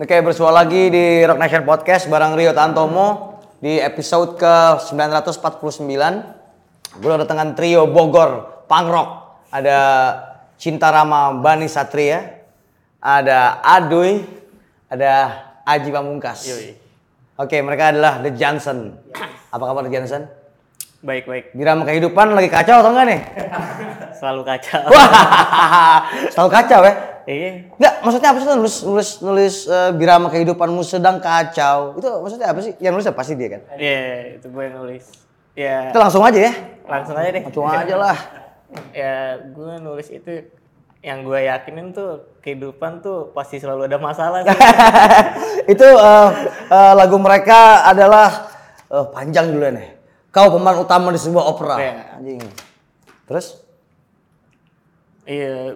Oke, bersua lagi di Rock Nation Podcast bareng Rio Tantomo di episode ke 949. Gue dengan trio Bogor Punk Rock. Ada Cinta Rama Bani Satria, ada Aduy, ada Aji Pamungkas. Oke, mereka adalah The Johnson. Apa kabar The Johnson? Baik, baik. Birama kehidupan lagi kacau atau enggak nih? Selalu kacau. Wah, selalu kacau ya? Iya. Enggak, maksudnya apa sih tuh nulis nulis nulis eh, birama kehidupanmu sedang kacau. Itu maksudnya apa sih? Yang nulis apa sih dia kan? Iya, itu gue yang nulis. Ya, Kita langsung aja ya. langsung aja deh. Langsung aja lah. Ya, gue nulis itu yang gue yakinin tuh kehidupan tuh pasti selalu ada masalah sih. itu eh, eh, lagu mereka adalah eh, panjang dulu nih. Kau pemeran utama di sebuah opera. Iya. Anjing. Terus? Iya.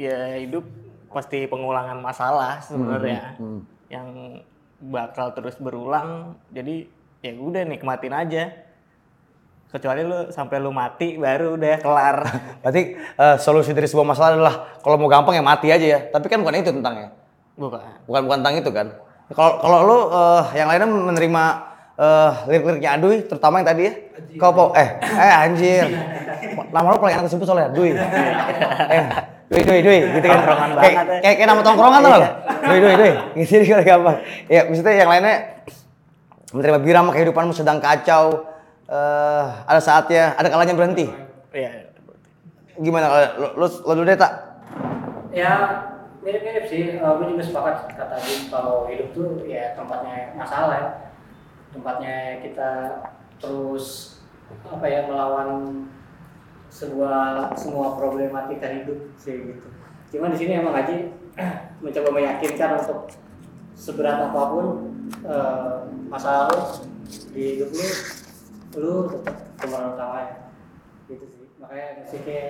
Ya hidup pasti pengulangan masalah sebenarnya. Yang bakal terus berulang. Jadi ya udah nikmatin aja. Kecuali lu sampai lu mati baru udah kelar. Berarti eh, solusi dari sebuah masalah adalah kalau mau gampang ya mati aja ya. Tapi kan bukan itu tentangnya. Bukan. Bukan bukan tentang itu kan. Kalau kalau lu eh, yang lainnya menerima eh, lirik-liriknya Aduy, terutama yang tadi ya. Kau po eh eh anjir. Nama lu paling enak disebut soalnya Dui. eh Dui Dui Dui gitu kan. Tongkrongan Kayak banget ya. kayak kayak nama tongkrongan tuh Dui Dui Dui. Gitu juga gampang. Ya maksudnya yang lainnya menerima birama kehidupanmu sedang kacau. eh ada saatnya, ada kalanya berhenti. Iya. Gimana kalau lu, lu, lu dulu deh tak? Ya mirip-mirip sih, Eh, gue juga sepakat kata Adi kalau hidup tuh ya tempatnya masalah ya. Tempatnya kita terus apa ya melawan sebuah semua problematika hidup sih gitu. Cuma di sini emang Haji mencoba meyakinkan untuk seberat apa pun eh, masalah lu di hidup lu, lu tetap pemeran utamanya gitu sih. Makanya musiknya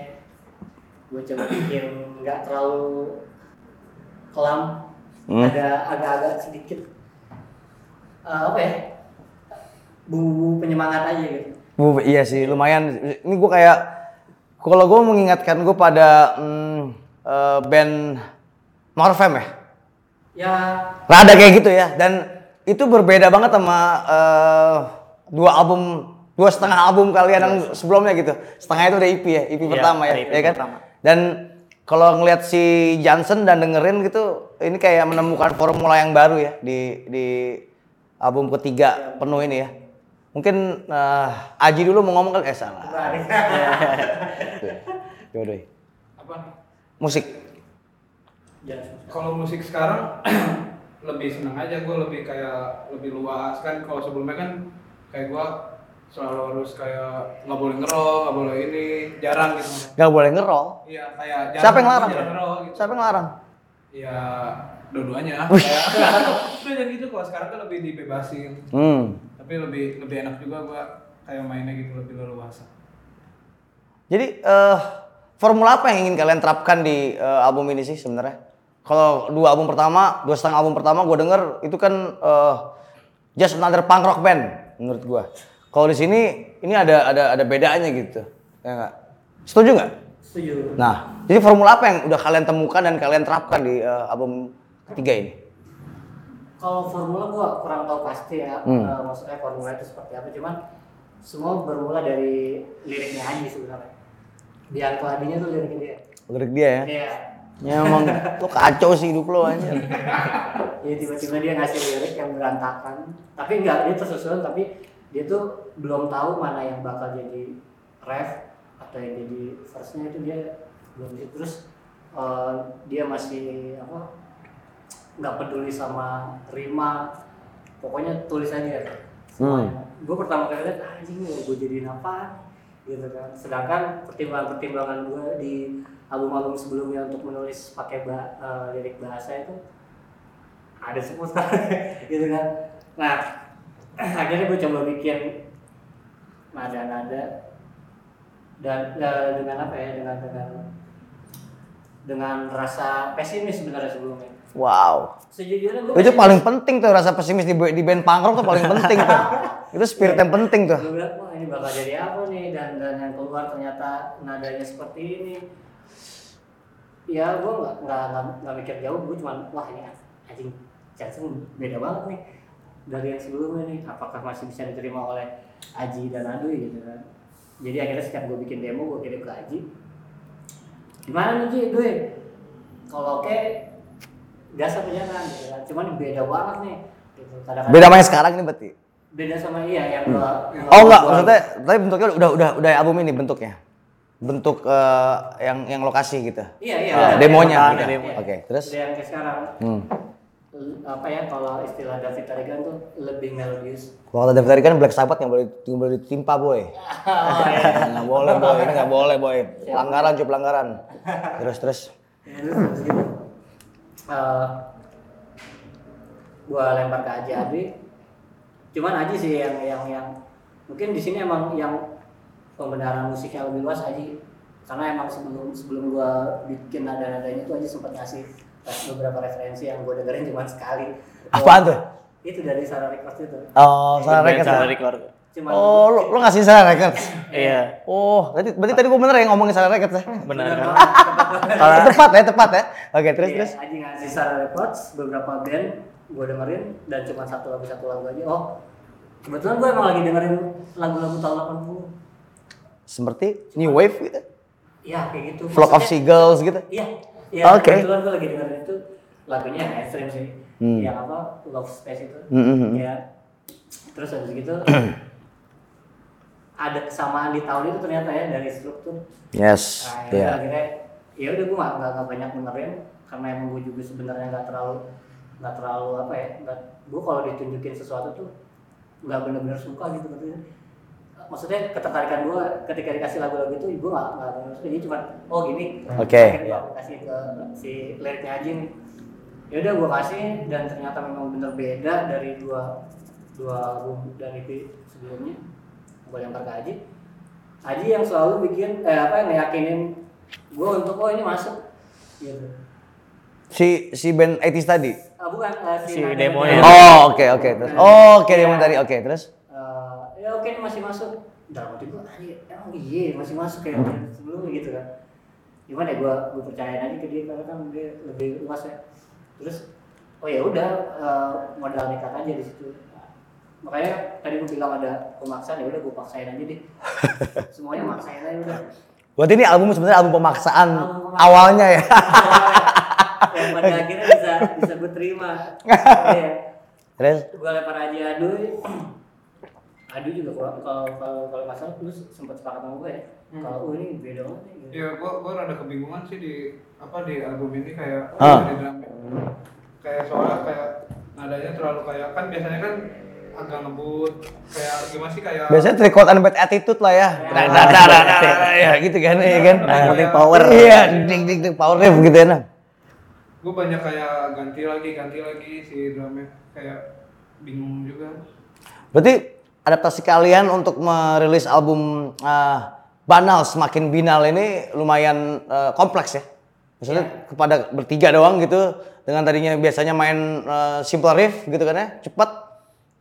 gue coba bikin nggak terlalu kelam Hmm. ada agak-agak sedikit eh, apa ya bumbu penyemangat aja gitu Bu, iya sih, lumayan. Ini gue kayak, kalau gue mengingatkan gue pada hmm, eh, band Morfem ya. ya Rada kayak gitu ya. Dan itu berbeda banget sama eh, dua album, dua setengah album kalian yang sebelumnya gitu. Setengah itu udah EP ya, EP Iya, pertama ya, EP ya kan? pertama. Dan kalau ngelihat si Johnson dan dengerin gitu, ini kayak menemukan formula yang baru ya di di album ketiga penuh ini ya. Mungkin eh, Aji dulu mau ngomong kan eh salah. Apa Musik. jangan kalau musik sekarang lebih seneng aja gue lebih kayak lebih luas kan kalau sebelumnya kan kayak gue selalu harus kayak nggak boleh ngerol nggak boleh ini jarang gitu Gak boleh ngerol. iya kayak jarang Siapa yang larang? jarang ngerol gitu Siapa yang larang? ya dua-duanya kayak udah jadi gitu kalau sekarang kan lebih dibebasin Hmm. tapi lebih lebih enak juga gue kayak mainnya gitu lebih leluasa Jadi eh formula apa yang ingin kalian terapkan di eh, album ini sih sebenarnya? Kalau dua album pertama, dua setengah album pertama gue denger itu kan eh, just another punk rock band menurut gue. Kalau di sini ini ada ada ada bedanya gitu, ya nggak? Setuju nggak? setuju Nah, jadi formula apa yang udah kalian temukan dan kalian terapkan di eh, album ketiga ini? kalau formula gua kurang tahu pasti ya Hmm. eh, maksudnya formula itu seperti apa cuman semua bermula dari liriknya Haji sebenarnya Bianco Hadinya tuh liriknya dia. Lirik dia ya. Iya. Ya emang lu kacau sih hidup lu anjir. ya tiba-tiba dia ngasih lirik yang berantakan. Tapi enggak dia tersusun tapi dia tuh belum tahu mana yang bakal jadi ref atau yang jadi verse-nya. Itu dia belum terus eh, dia masih apa nggak peduli sama rima. Pokoknya tulis aja. Semuanya gue pertama kali lihat "Ah, anjing gue jadiin apa gitu kan sedangkan pertimbangan-pertimbangan gue di album-album sebelumnya untuk menulis pakai ba- eh, lirik bahasa itu ada semua gitu kan nah akhirnya gue coba bikin nada-nada dan eh, dengan apa ya dengan dengan dengan rasa pesimis sebenarnya sebelumnya Wow. sejujurnya gue Itu paling penting tuh rasa pesimis di, di band punk rock tuh paling penting tuh. Itu spirit yang penting tuh. gue bilang ini bakal jadi apa nih? Dan dan yang keluar ternyata nadanya seperti ini. Ya gue nggak nggak mikir jauh. Gue cuma wah ini anjing Jackson beda banget nih dari yang sebelumnya nih. Apakah masih bisa diterima oleh Aji dan Adui gitu kan? Jadi akhirnya setiap gue bikin demo gue kirim ke Aji. Gimana nih Ji? Dwi kalau oke gas apa jangan gitu kan? Cuman beda banget nih. Gitu. Beda yang sekarang ini berarti. Beda sama iya yang gua yang Oh enggak, gua- maksudnya tapi bentuknya udah udah udah album ini bentuknya. Bentuk eh, yang yang lokasi gitu. iya iya Ah, demonya iya, gitu. iya. Oke, terus? Udah yang kayak sekarang Hmm. Apa ya kalau istilah David Tarigan tuh lebih melodius Kalau David tadi kan Black Sabbath nggak boleh nggak boleh ditimpa boy. oh, iya. Nggak boleh boy, ini nggak boleh boy. Pelanggaran cuy pelanggaran. Terus terus. Ya, terus gitu eh, gua lempar ke Aji Adri cuman Aji sih yang yang yang mungkin di sini emang yang pembenaran musiknya lebih luas Aji karena emang sebelum sebelum gua bikin nada-nadanya tuh Aji sempat ngasih beberapa referensi yang gua dengerin cuma sekali Apaan tuh? itu dari Sarah Records itu Oh, salah Band record. sama ya? record. cuma Oh, lu, lu ngasih salah record. Iya, Oh, berarti berarti tadi gua bener ya ngomongin salah record ya? benar kan? Oh, tepat ya, tepat ya. Oke, terus Iya, terus. Aji ngasih Sarah Records beberapa band gue dengerin dan cuma satu lagu satu lagu aja oh kebetulan gue emang lagi dengerin lagu-lagu tahun 80 Seperti New Wave gitu. iya kayak gitu Flock of Seagulls gitu. iya iya Oke. kebetulan gue lagi dengerin itu lagunya yang ekstrim sih Hmm. yang apa Love Space itu Hmm, hmm, ya terus habis gitu ada kesamaan di tahun itu ternyata ya dari struktur Yes. Nah, Iya. ya akhirnya ya udah gue nggak nggak banyak dengerin karena emang gue juga sebenarnya nggak terlalu nggak terlalu apa ya nggak gue kalau ditunjukin sesuatu tuh nggak bener-bener suka gitu maksudnya maksudnya ketertarikan gue ketika dikasih lagu-lagu itu gue nggak nggak bener jadi cuma oh gini. Oke. akhirnya gue kasih ke si liriknya aja nih ya udah gue kasih dan ternyata memang bener beda dari dua dua album dan EP sebelumnya. Gue lempar ke Aji. Aji yang selalu bikin eh apa ngeyakinin gue untuk oh ini masuk. Gitu Si si band 80s tadi. Ah, bukan eh, Si Nada- demonya. Nada- Oh, oke oke terus. Oh, oke Iya. yang tadi. Oke, terus. Eh, ya oke ini masih masuk dalam hati gue aja emang iya masih masuk kayak sebelumnya gitu kan gimana ya gue gue percayain aja ke dia karena kan dia lebih luas ya terus oh ya udah eh, modal nekat aja di situ makanya tadi gue bilang ada pemaksaan ya udah gue paksain aja deh semuanya maksain aja udah Berarti ini album sebenarnya album pemaksaan Album pemaksaan. awalnya ya. yang pada akhirnya bisa gue terima Iya. Terus gue lempar aja aduh aduh juga kalau kalau kalau kalau nggak salah lu sempat sepakat sama gue ya kalau oh ini beda banget nih gitu. Ya gua gua rada kebingungan sih di apa di album ini kayak Ah. di drum kayak soalnya kayak nadanya terlalu kayak kan biasanya kan agak ngebut kayak gimana sih kayak biasanya tricot and bad attitude lah ya. Nah, nah, nah, nah, nah, nah, ya gitu kan, ya kan. Nah, yang penting power. Iya, ding ding ding power riff gitu ya. Gue banyak kayak ganti lagi ganti lagi si drumnya kayak bingung juga Berarti adaptasi kalian untuk merilis album eh, Banal semakin binal ini lumayan eh, kompleks ya. Maksudnya kepada bertiga doang gitu dengan tadinya biasanya main eh, simple riff gitu kan ya, cepat.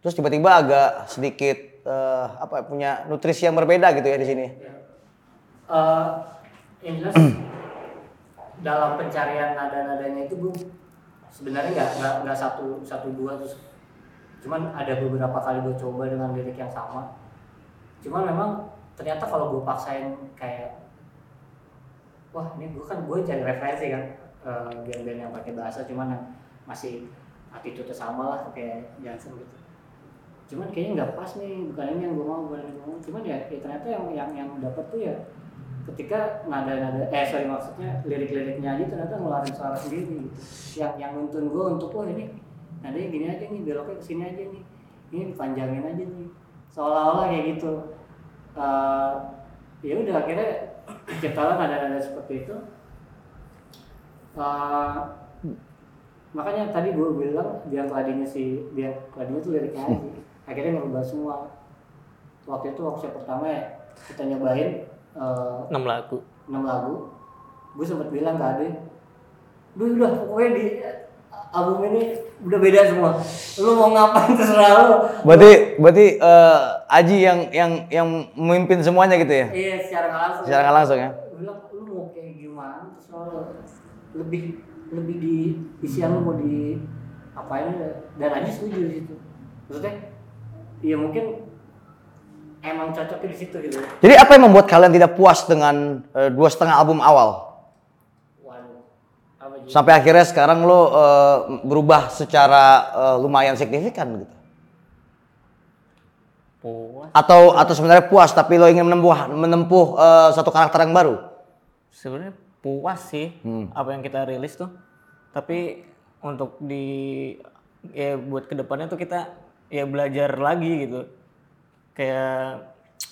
Terus tiba-tiba agak sedikit eh, apa ya, punya nutrisi yang berbeda gitu ya di sini. Eh, yang jelas dalam pencarian nada-nadanya itu gue sebenarnya nggak nggak satu satu dua terus. Cuman ada beberapa kali gue coba dengan lirik yang sama. Cuman memang ternyata kalau gue paksain kayak wah ini gue kan gue cari referensi kan eh, band-band yang pakai bahasa cuman masih attitude sama lah kayak Johnson gitu. Cuman kayaknya nggak pas nih bukan ini yang gue mau bukan yang gue mau. Cuman ya, ya ternyata yang yang yang dapat tuh ya ketika nada-nada eh sorry maksudnya lirik-liriknya aja ternyata ngeluarin suara sendiri gitu. Yang yang nuntun gue untuk wah ini nadanya gini aja nih beloknya ke sini aja nih ini dipanjangin aja nih. Seolah-olah kayak gitu. Eh, ya udah akhirnya ciptalah nada-nada seperti itu. Eh, makanya tadi gue bilang biar keladinya si biar keladinya tuh liriknya aja akhirnya ngerubah semua. Waktu itu workshop pertama ya kita nyobain eh, 6 lagu. 6 lagu. Gue sempat bilang ke Ade Duh udah pokoknya di album ini udah beda semua. Lu mau ngapain terserah lu. Berarti berarti eh, Aji yang yang yang memimpin semuanya gitu ya? iya secara nggak langsung. Secara nggak langsung ya? Bilang lu mau kayak gimana? Terserah lu. Lebih lebih di isian lu mau di apain dan Aji setuju di situ. Maksudnya ya mungkin emang cocoknya di situ gitu Jadi apa yang membuat kalian tidak puas dengan eh, dua setengah album awal? waduh? Sampai akhirnya sekarang lo eh, berubah secara eh, lumayan signifikan gitu. puas Atau atau sebenarnya puas tapi lo ingin menempuh menempuh eh, satu karakter yang baru? sebenarnya puas sih apa yang kita rilis tuh tapi untuk di ya buat ke depannya tuh kita ya belajar lagi gitu kayak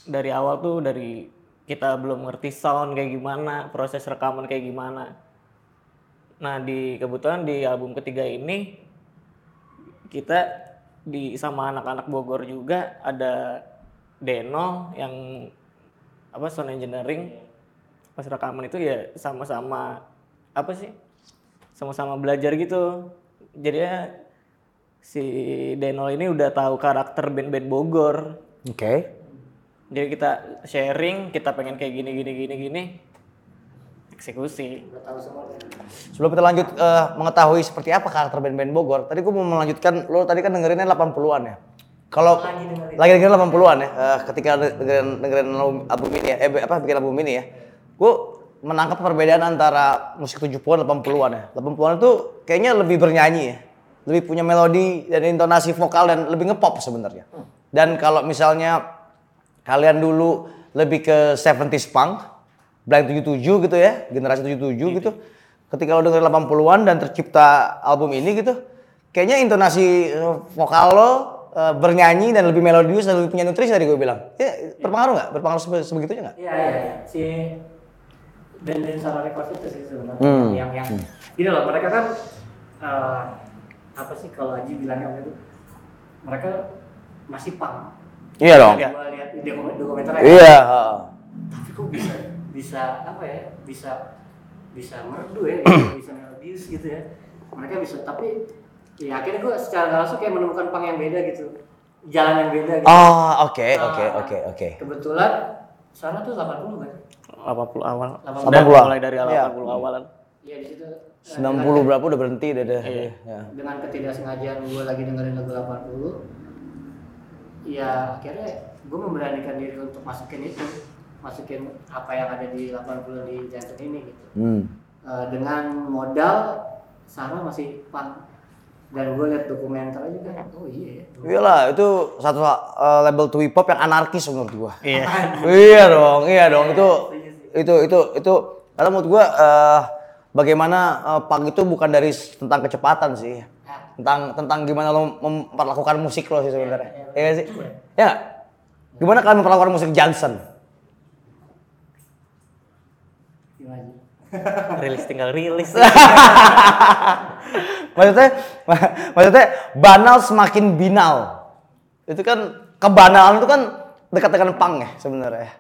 dari awal tuh dari kita belum ngerti sound kayak gimana proses rekaman kayak gimana. Nah di kebetulan di album ketiga ini kita di sama anak-anak Bogor juga ada Deno yang apa sound engineering. Pas rekaman itu ya sama-sama apa sih sama-sama belajar gitu. Jadinya si Deno ini udah tahu karakter band-band Bogor Oke. jadi kita sharing kita pengen kayak gini gini gini gini eksekusi semua Sebelum kita lanjut eh, mengetahui seperti apa karakter band-band Bogor, tadi gue mau melanjutkan, lo tadi kan dengerinnya 80-an ya. Kalau Lagi dengerin. lagi dengerin 80-an ya, eh, ketika dengerin, dengerin album ini ya, eh apa bikin album ini ya, gue menangkap perbedaan antara musik 70-an 80-an ya. 80-an itu kayaknya lebih bernyanyi ya, lebih punya melodi dan intonasi vokal dan lebih ngepop sebenarnya. Dan kalau misalnya kalian dulu lebih ke 70s punk, Blank 77 gitu ya, generasi 77 gitu. Ketika lo dengerin 80-an dan tercipta album ini gitu, kayaknya intonasi eh, vokal lo eh, bernyanyi dan lebih melodius dan lebih punya nutrisi tadi gue bilang. Ya, berpengaruh nggak? Berpengaruh sebe- sebegitunya nggak? Iya iya iya. si band-band Sarah Records itu sih sebenarnya Hmm. yang yang gini loh mereka kan eh, apa sih kalau Aji bilangnya waktu itu mereka masih punk. Iya dong. Iya. Gua lihat di dokum- dokumenternya. Iya. heeh. Tapi kok bisa bisa apa ya bisa bisa merdu ya bisa, melodius gitu ya. Mereka bisa tapi ya akhirnya gue secara nggak langsung kayak menemukan punk yang beda gitu jalan yang beda gitu. Oh, oke, Ah, oke, oke, oke. Kebetulan Sarah tuh 80 kan? 80 awal 80. Udah 80. mulai dari Iya. 80 awalan Iya di situ. eh, 90 berapa udah berhenti deh deh. Iya. Ya. dengan ketidaksengajaan gue lagi dengerin lagu 80 ya akhirnya gue memberanikan diri untuk masukin itu masukin apa yang ada di 80 di jantung ini gitu Hmm. Eh, dengan modal Sarah masih punk dan gue liat dokumenternya juga oh iya ya Iyalah, itu satu uh, label twee pop yang anarkis menurut gua. iya iya dong, iya dong. Itu itu itu itu karena menurut gua eh, bagaimana eh, punk itu bukan dari tentang kecepatan sih. Tentang tentang gimana lo memperlakukan musik lo sih sebenarnya. Iya nggak sih? Ya? Gimana kalian memperlakukan musik Johnson? gimana rilis tinggal rilis maksudnya maksudnya banal semakin binal. Itu kan kebanalan itu kan dekat dengan punk ya sebenarnya.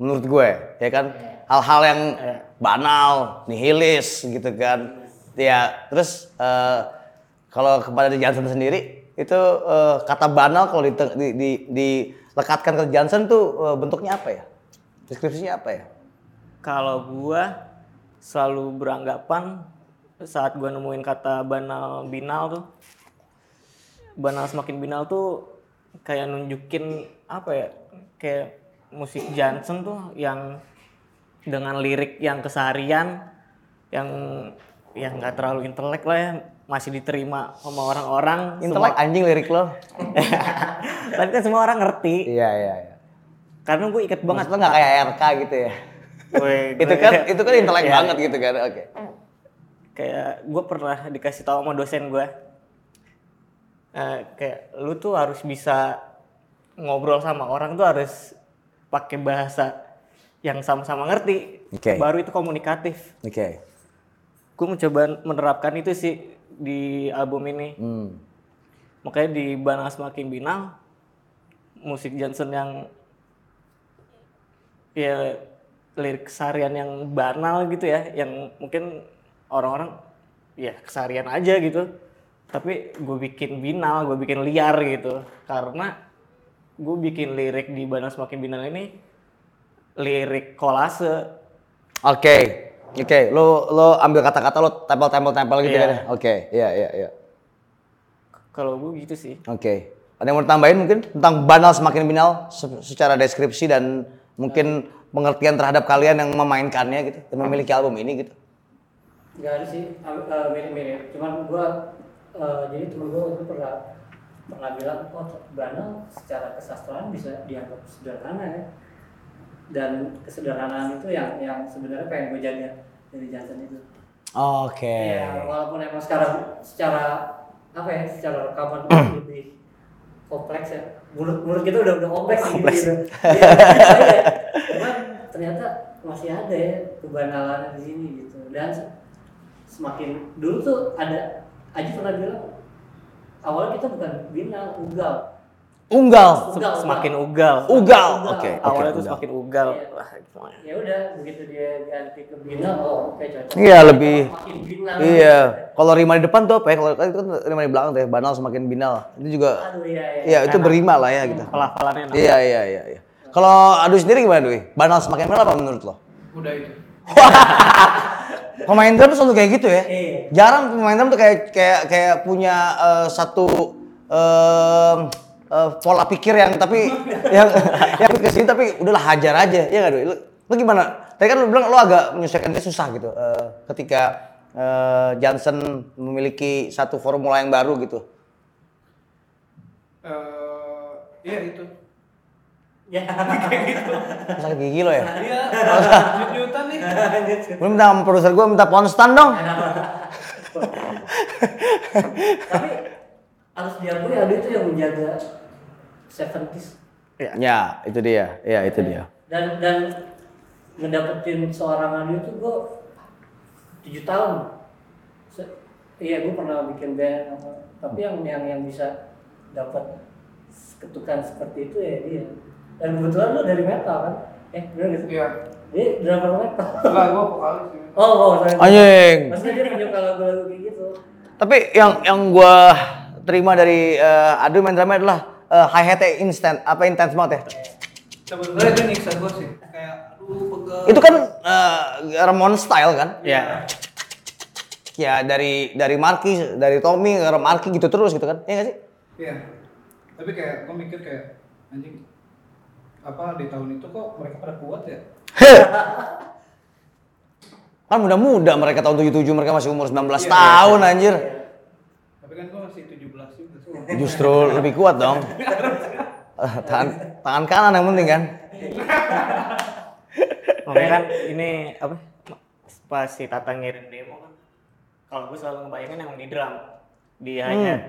Menurut gue, ya kan hal-hal yang banal, nihilis gitu kan. Ya, terus eh, kalau kepada Johnson sendiri itu eh, kata banal kalau di, di, di, dilekatkan ke Johnson tuh eh, bentuknya apa ya? Deskripsinya apa ya? kalau gua selalu beranggapan saat gua nemuin kata banal binal tuh banal semakin binal tuh kayak nunjukin apa ya kayak musik Johnson tuh yang dengan lirik yang keseharian yang yang nggak terlalu intelek lah ya masih diterima sama orang-orang Intelek anjing lirik lo. tapi kan semua orang ngerti Iya, iya, iya. karena gue ikat banget lo nggak kayak RK gitu ya? Weh, itu kan itu kan intelek Iya. banget gitu kan. Oke. kayak gue pernah dikasih tahu sama dosen gue Eh, kayak lu tuh harus bisa ngobrol sama orang tuh harus pakai bahasa yang sama-sama ngerti Oke. baru itu komunikatif Oke. gue mencoba menerapkan itu sih di album ini Hmm. makanya di Banal Semakin Binal musik Johnson yang ya lirik keseharian yang banal gitu ya yang mungkin orang-orang ya keseharian aja gitu tapi gue bikin binal gue bikin liar gitu karena gue bikin lirik di Banal Semakin Binal ini lirik kolase Oke. Oke, lo lo ambil kata-kata lo tempel-tempel-tempel gitu Iya. kan. ya? Oke, iya iya iya. Kalau gue gitu sih. Oke. Ada yang mau tambahin mungkin tentang banal semakin binal se- secara deskripsi dan mungkin pengertian terhadap kalian yang memainkannya gitu dan memiliki album ini gitu. Gak ada sih, eh, mirip-mirip. Cuman gua eh, jadi temen gua itu pernah pernah bilang, oh banal secara kesastraan bisa dianggap sederhana ya. Dan kesederhanaan itu yang yang sebenarnya pengen gue jaga dari Johnson itu. Oke. Iya, walaupun emang sekarang secara apa ya, secara rekaman lebih kompleks ya. Mulut mulut kita udah udah kompleks, sih gitu. Iya, iya. Cuman ternyata masih ada ya kebanalan di sini gitu. Dan se- semakin dulu tuh ada Aji pernah bilang awalnya kita bukan binal, ugal. Unggal. Ugal, Semakin ugal. Ugal. Oke. Awalnya oke, tuh ugal. semakin ugal. Iya. Wah, gimana? Ya udah, begitu dia ganti ke binal, oh oke cocok. Iya, lebih- Makin. Iya. Kalau rima di depan tuh apa ya? Kalau itu kan rima di belakang tuh ya. Banal semakin binal. Itu juga Aduh iya iya. Iya, itu berima lah ya gitu. Pelafalannya. Iya, iya, iya, iya. Kalau Adu sendiri gimana, Dwi? Banal semakin binal apa menurut lo? Udah itu. Pemain drum tuh selalu kayak gitu ya. Iya. Jarang pemain drum tuh kayak kayak kayak punya eh, satu em, eh, pola pikir yang tapi yang yang ke sini tapi udahlah hajar aja. Ya enggak, Dwi? Lu, lu gimana? Tadi kan lu bilang lu agak menyesuaikannya susah gitu eh, ketika eh, Johnson memiliki satu formula yang baru gitu. Eh, iya itu. Ya. Sakit gigi lo ya? Iya, jut-jutan nih. Lu minta sama produser gue minta ponstan dong. Tapi harus diakui Adi itu yang menjaga 70s Ya, itu dia. Ya, itu dia. dan dan ngedapetin seorang Adi itu gue tujuh tahun. Iya gue pernah bikin band apa, tapi yang yang yang bisa dapat ketukan seperti itu ya dia. Dan kebetulan lo dari metal kan? Eh bener gitu? Iya. Dia drummer metal. Lah gua vokalis. Oh, oh, sorry. Anjing. Maksudnya dia punya lagu-lagu kayak gitu. Tapi yang yang gua terima dari eh, Adu main drumnya adalah uh, hi hatnya instant, apa intens banget ya. Sebenarnya itu nyiksa sih. Kayak aduh pegel. Itu kan eh, Ramon style kan? Iya. Ya dari dari Marky, dari Tommy ke Marky gitu terus gitu kan? Iya gak sih? Iya. Tapi kayak gua mikir kayak anjing apa di tahun itu kok mereka pada kuat ya? Kan muda-muda mereka tahun 77 mereka masih umur 19 Iya, tahun anjir. Tapi kan gua masih 17 juga sih. Justru lebih kuat dong. Tangan tangan kanan yang penting kan? Makanya kan ini apa? Pas si Tata ngirim demo kan. Kalau gue selalu ngebayangin emang di drum, di hi hat.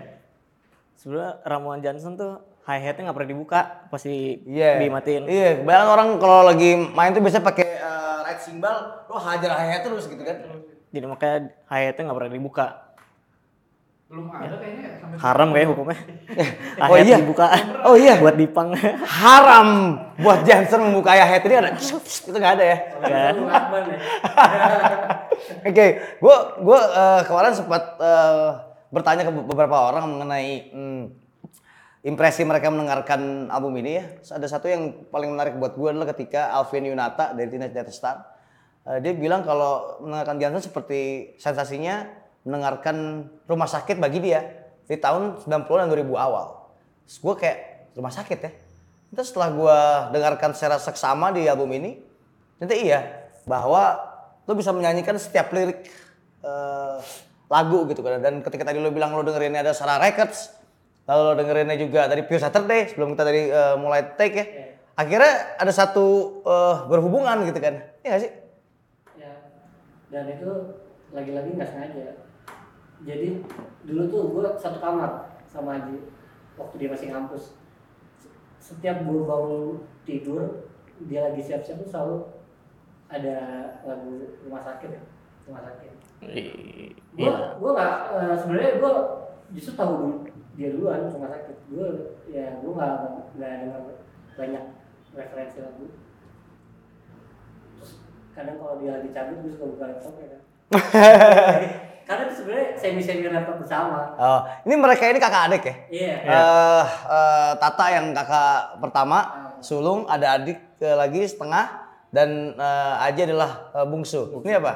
Sebenarnya Ramuan Johnson tuh hi hatnya nggak pernah dibuka, pasti Iya. dimatiin. Iya, kebanyakan orang kalau lagi main tuh biasanya pakai eh, right cymbal, lo hajar hi terus gitu kan. Jadi makanya hi hatnya nggak pernah dibuka. Belum ada kayaknya ya sampai Haram kayak hukumnya. Oh iya? dibuka. Oh iya? Buat dipang. Haram buat Johnson membuka hat ini ada itu nggak ada ya. Ya. Oke, gua gua eh, kemarin sempat eh, bertanya ke beberapa orang mengenai hmm, impresi mereka mendengarkan album ini ya. Ada satu yang paling menarik buat gua adalah ketika Alvin Yunata dari Teenage Death Star eh, dia bilang kalau mendengarkan Johnson seperti sensasinya mendengarkan rumah sakit bagi dia di tahun 90 dan 2000 awal. Terus gue kayak rumah sakit ya. Terus setelah gua dengarkan secara seksama di album ini, ternyata iya bahwa lo bisa menyanyikan setiap lirik eh, lagu gitu kan. Dan ketika tadi lo bilang lo dengerinnya ada Sarah Records, lalu lo dengerinnya juga dari Pure Saturday sebelum kita tadi eh, mulai take ya. Akhirnya ada satu eh, berhubungan gitu kan. Iya gak sih? ya dan itu lagi-lagi nggak sengaja jadi dulu tuh gue satu kamar sama Aji waktu dia masih ngampus. Setiap gue bangun tidur dia lagi siap-siap tuh selalu ada lagu rumah sakit ya rumah sakit. Gue Iya. gue nggak eh, sebenarnya gue justru tahu dulu dia duluan rumah sakit. Gue ya gue nggak nggak dengar banyak referensi lagu. Terus kadang kalau dia lagi cabut gue suka buka laptop ya kan karena itu sebenarnya semi semi laptop bersama Oh, ini mereka ini kakak adik ya? iya Eh, eh, Tata yang kakak pertama, sulung, ada adik eh, lagi setengah, dan eh, Aji adalah eh, bungsu. Ini apa?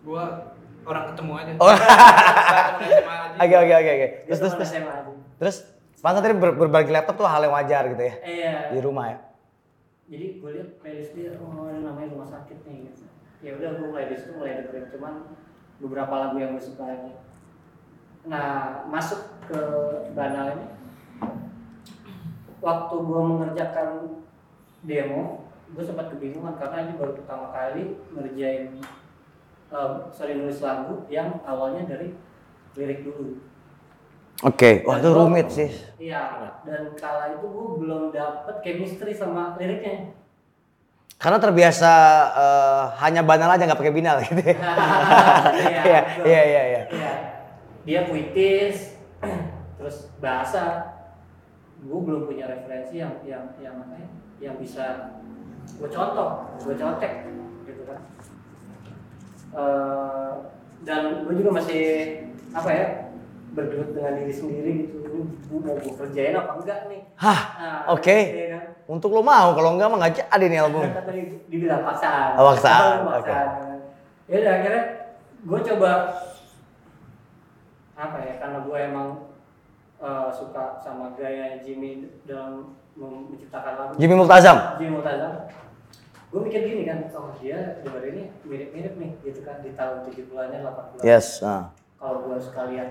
gua orang ketemu aja. Oh. Aja. Oke oke oke oke. Terus terus terus. Terus Bang tadi ber- berbagi laptop tuh hal yang wajar gitu ya Iya. di rumah ya. Jadi gue liat playlist dia, oh namanya rumah sakit nih. Gitu. Ya udah gue playlist itu mulai dengerin cuman beberapa lagu yang gue suka aja. Nah masuk ke banal ini, waktu gue mengerjakan demo, gue sempat kebingungan karena ini baru pertama kali ngerjain, eh, sorry nulis lagu yang awalnya dari lirik dulu. Oke, wah itu rumit sih. Iya, dan kala itu gue belum dapet chemistry sama liriknya. Karena terbiasa eh, hanya banal aja nggak pakai binal gitu. ya. Iya, Iya, iya, iya, iya. Iya. Dia puitis, terus bahasa. Gue belum punya referensi yang yang yang apa ya, yang bisa gue contoh, gue contek, gitu kan. Eh, dan gue juga masih apa ya bergelut dengan diri sendiri gitu. Gue mau gue kerjain apa enggak nih? Hah, Nah, oke. iya kan? Untuk lo mau, kalau enggak mah nggak jadi nih album. Kan tadi dibilang paksaan. Oh, paksaan, paksaan. Ya udah akhirnya gue coba apa ya karena gue emang eh, suka sama gaya Jimmy dalam menciptakan lagu. Jimmy Multazam. Jimmy Multazam. Gue mikir gini kan, oh dia dengar ini mirip-mirip nih gitu kan di tahun 70-annya 80-an. Yes. ah. Kalau gue sekalian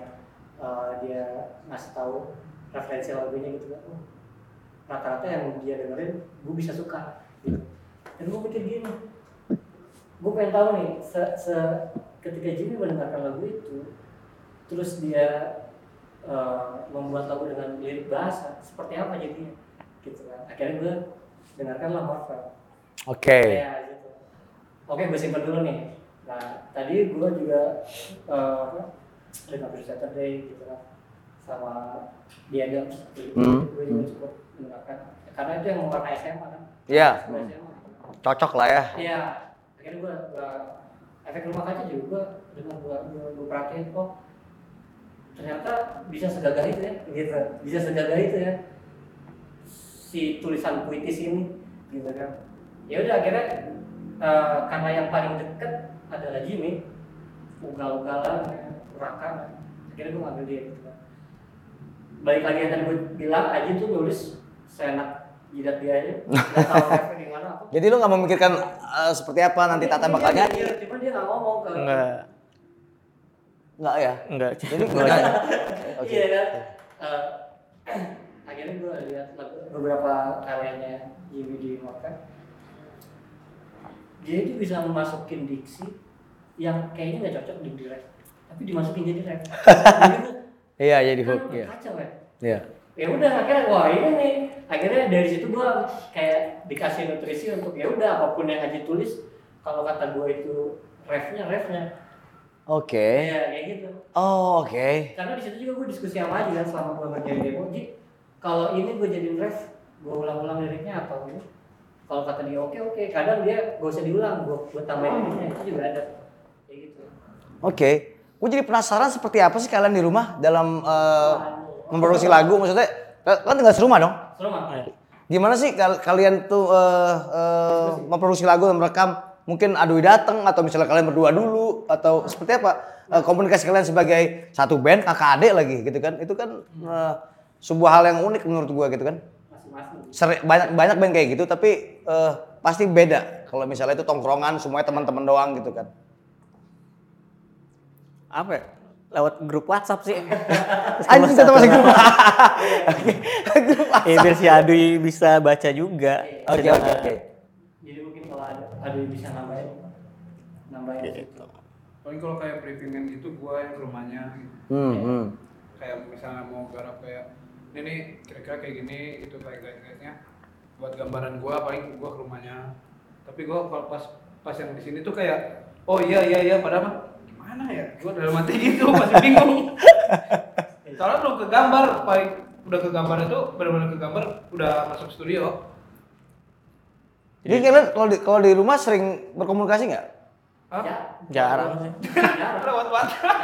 eh, dia ngasih tahu referensi lagunya gitu kan, oh, rata-rata yang dia dengerin gue bisa suka gitu. dan gue mikir gini gue pengen tahu nih se, se- ketika Jimmy mendengarkan lagu itu terus dia eh, membuat lagu dengan lirik bahasa seperti apa jadinya gitu kan akhirnya gue dengarkan lah Marvel Oke. Ya, gitu. Oke, gue simpen dulu nih. Nah, tadi gue juga eh, Free Saturday gitu kan. Sama Adams gitu. Hmm, gue juga cukup mendengarkan. Karena itu yang warna SMA kan. Iya, Sebelah SMA. cocok lah ya. iya. Akhirnya gue efek rumah kaca juga dengan gue gue, perhatiin kok ternyata bisa segagah itu ya gitu. Bisa segagah itu ya. Si tulisan puitis ini gitu kan. Ya udah akhirnya eh, karena yang paling deket adalah Jimmy. Ugal-ugalan urakan akhirnya gue ngambil dia gitu kan balik lagi yang tadi gue bilang Aji tuh nulis seenak jidat dia aja nggak tahu gimana apa Jadi lu nggak memikirkan eh, seperti apa nanti Tata bakal nyanyi? Iya, cuma dia nggak ngomong ke Enggak, Nggak ya? enggak. Jadi Enggak. Oke. Iya kan. Eh, akhirnya gue lihat lagu- beberapa karyanya Jimmy di Morgan. Dia itu bisa memasukin diksi yang kayaknya nggak cocok di rap, tapi dimasukin jadi rap. Iya, jadi kan hook. Iya. kacau ya. Iya. Ya udah akhirnya wah ini nih. Akhirnya dari situ gue kayak dikasih nutrisi untuk ya udah apa pun yang Aji tulis kalau kata gue itu refnya refnya. Oke. Iya kayak gitu. Oh, oke. karena di situ juga gue diskusi sama Aji kan selama gue ngerjain demo Ji kalau ini gue jadiin ref gue ulang-ulang liriknya atau ini kalau kata dia oke oke kadang dia gak usah diulang gue gue tambahin liriknya itu juga ada kayak gitu Oke. Gue jadi penasaran seperti apa sih kalian di rumah dalam eh, memproduksi lagu maksudnya kan tinggal serumah dong. seru mah Gimana sih kal- kalian tuh eh, eh, memproduksi lagu dan merekam? Mungkin Adui datang atau misalnya kalian berdua dulu atau seperti apa? Eh, komunikasi kalian sebagai satu band kakak adik lagi gitu kan? Itu kan eh, sebuah hal yang unik menurut gua gitu kan. Seri- banyak banyak band kayak gitu tapi eh, pasti beda kalau misalnya itu tongkrongan semuanya teman-teman doang gitu kan. Apa ya? Lewat grup WhatsApp sih. Anjing tetap masih grup. Oke. Grup Ya, biar si Adui bisa baca juga. Oke oke oke. jadi mungkin kalau ada yang bisa nambahin nambahin Gitu. Paling kalau kayak briefingan gitu gua yang ke rumahnya gitu. Hmm, hmm. kayak misalnya mau garap kayak ini nih kira-kira kayak gini itu kayak guide-guide-nya buat gambaran gua paling gua ke rumahnya tapi gua kalau pas pas yang di sini tuh kayak oh iya iya iya padahal mah gimana ya gua dalam hati gitu masih bingung soalnya belum ke gambar paling udah ke gambar itu benar-benar ke gambar udah masuk studio Jadi kalian kalau di, kalau di rumah sering berkomunikasi nggak? Hah? ya Jarang sih. jarang lewat WhatsApp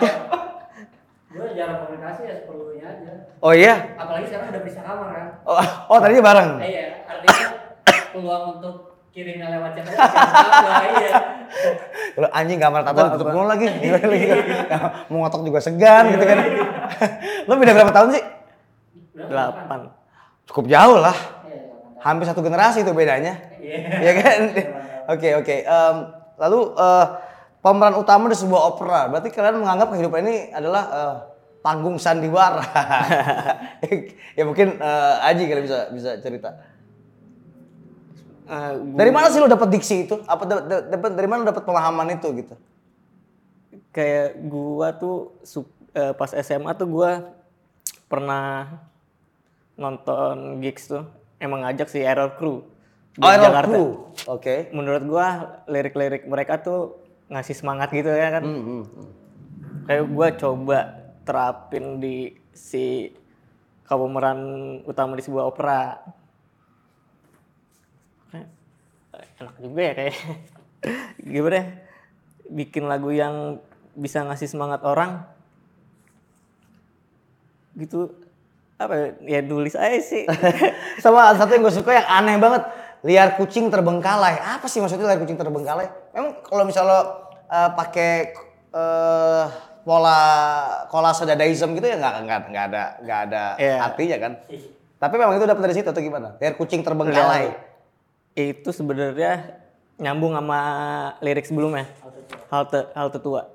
gue jarang komunikasi ya seperlunya aja Oh iya. apalagi sekarang udah bisa kamar kan Oh, oh tadinya bareng. Eh, iya artinya peluang untuk kirimnya lewat chat aja iya Kalau anjing kamar tato ditutup mulu lagi. Gila, lagi. Mau ngotok juga segan gitu kan. Lo beda berapa tahun sih? delapan. Cukup jauh lah. Iya, Hampir satu generasi itu bedanya. Iya. Iya kan? Oke, oke. Em, lalu eh, pemeran utama di sebuah opera. Berarti kalian menganggap kehidupan ini adalah eh, panggung sandiwara. ya mungkin eh, Aji kali bisa bisa cerita. Eh, gua- Dari mana sih lo dapat diksi itu? Apa da- da- dapat dari mana lo dapat pemahaman itu gitu? kayak gua tuh su- eh, pas SMA tuh gua pernah nonton gigs tuh emang ngajak si Error Crew di Oh, Error Jakarta. Crew. Oke. Menurut gua lirik-lirik mereka tuh ngasih semangat gitu ya kan. Hmm, hmm. Kayak gua coba terapin di si pemeran utama di sebuah opera. Kayak, eh, Enak juga ya kayak gimana ya? Bikin lagu yang bisa ngasih semangat orang gitu apa ya, ya nulis aja sih Sama satu yang gue suka yang aneh banget. Liar kucing terbengkalai. Apa sih maksudnya liar kucing terbengkalai? Memang kalau misalnya lo eh, pakai eh, pola kolase dadaism gitu ya nggak nggak nggak ada nggak ada Iya. artinya kan. Tapi memang itu dapat dari situ atau gimana? Liar kucing terbengkalai. Itu sebenarnya nyambung sama lirik sebelumnya halte halte tua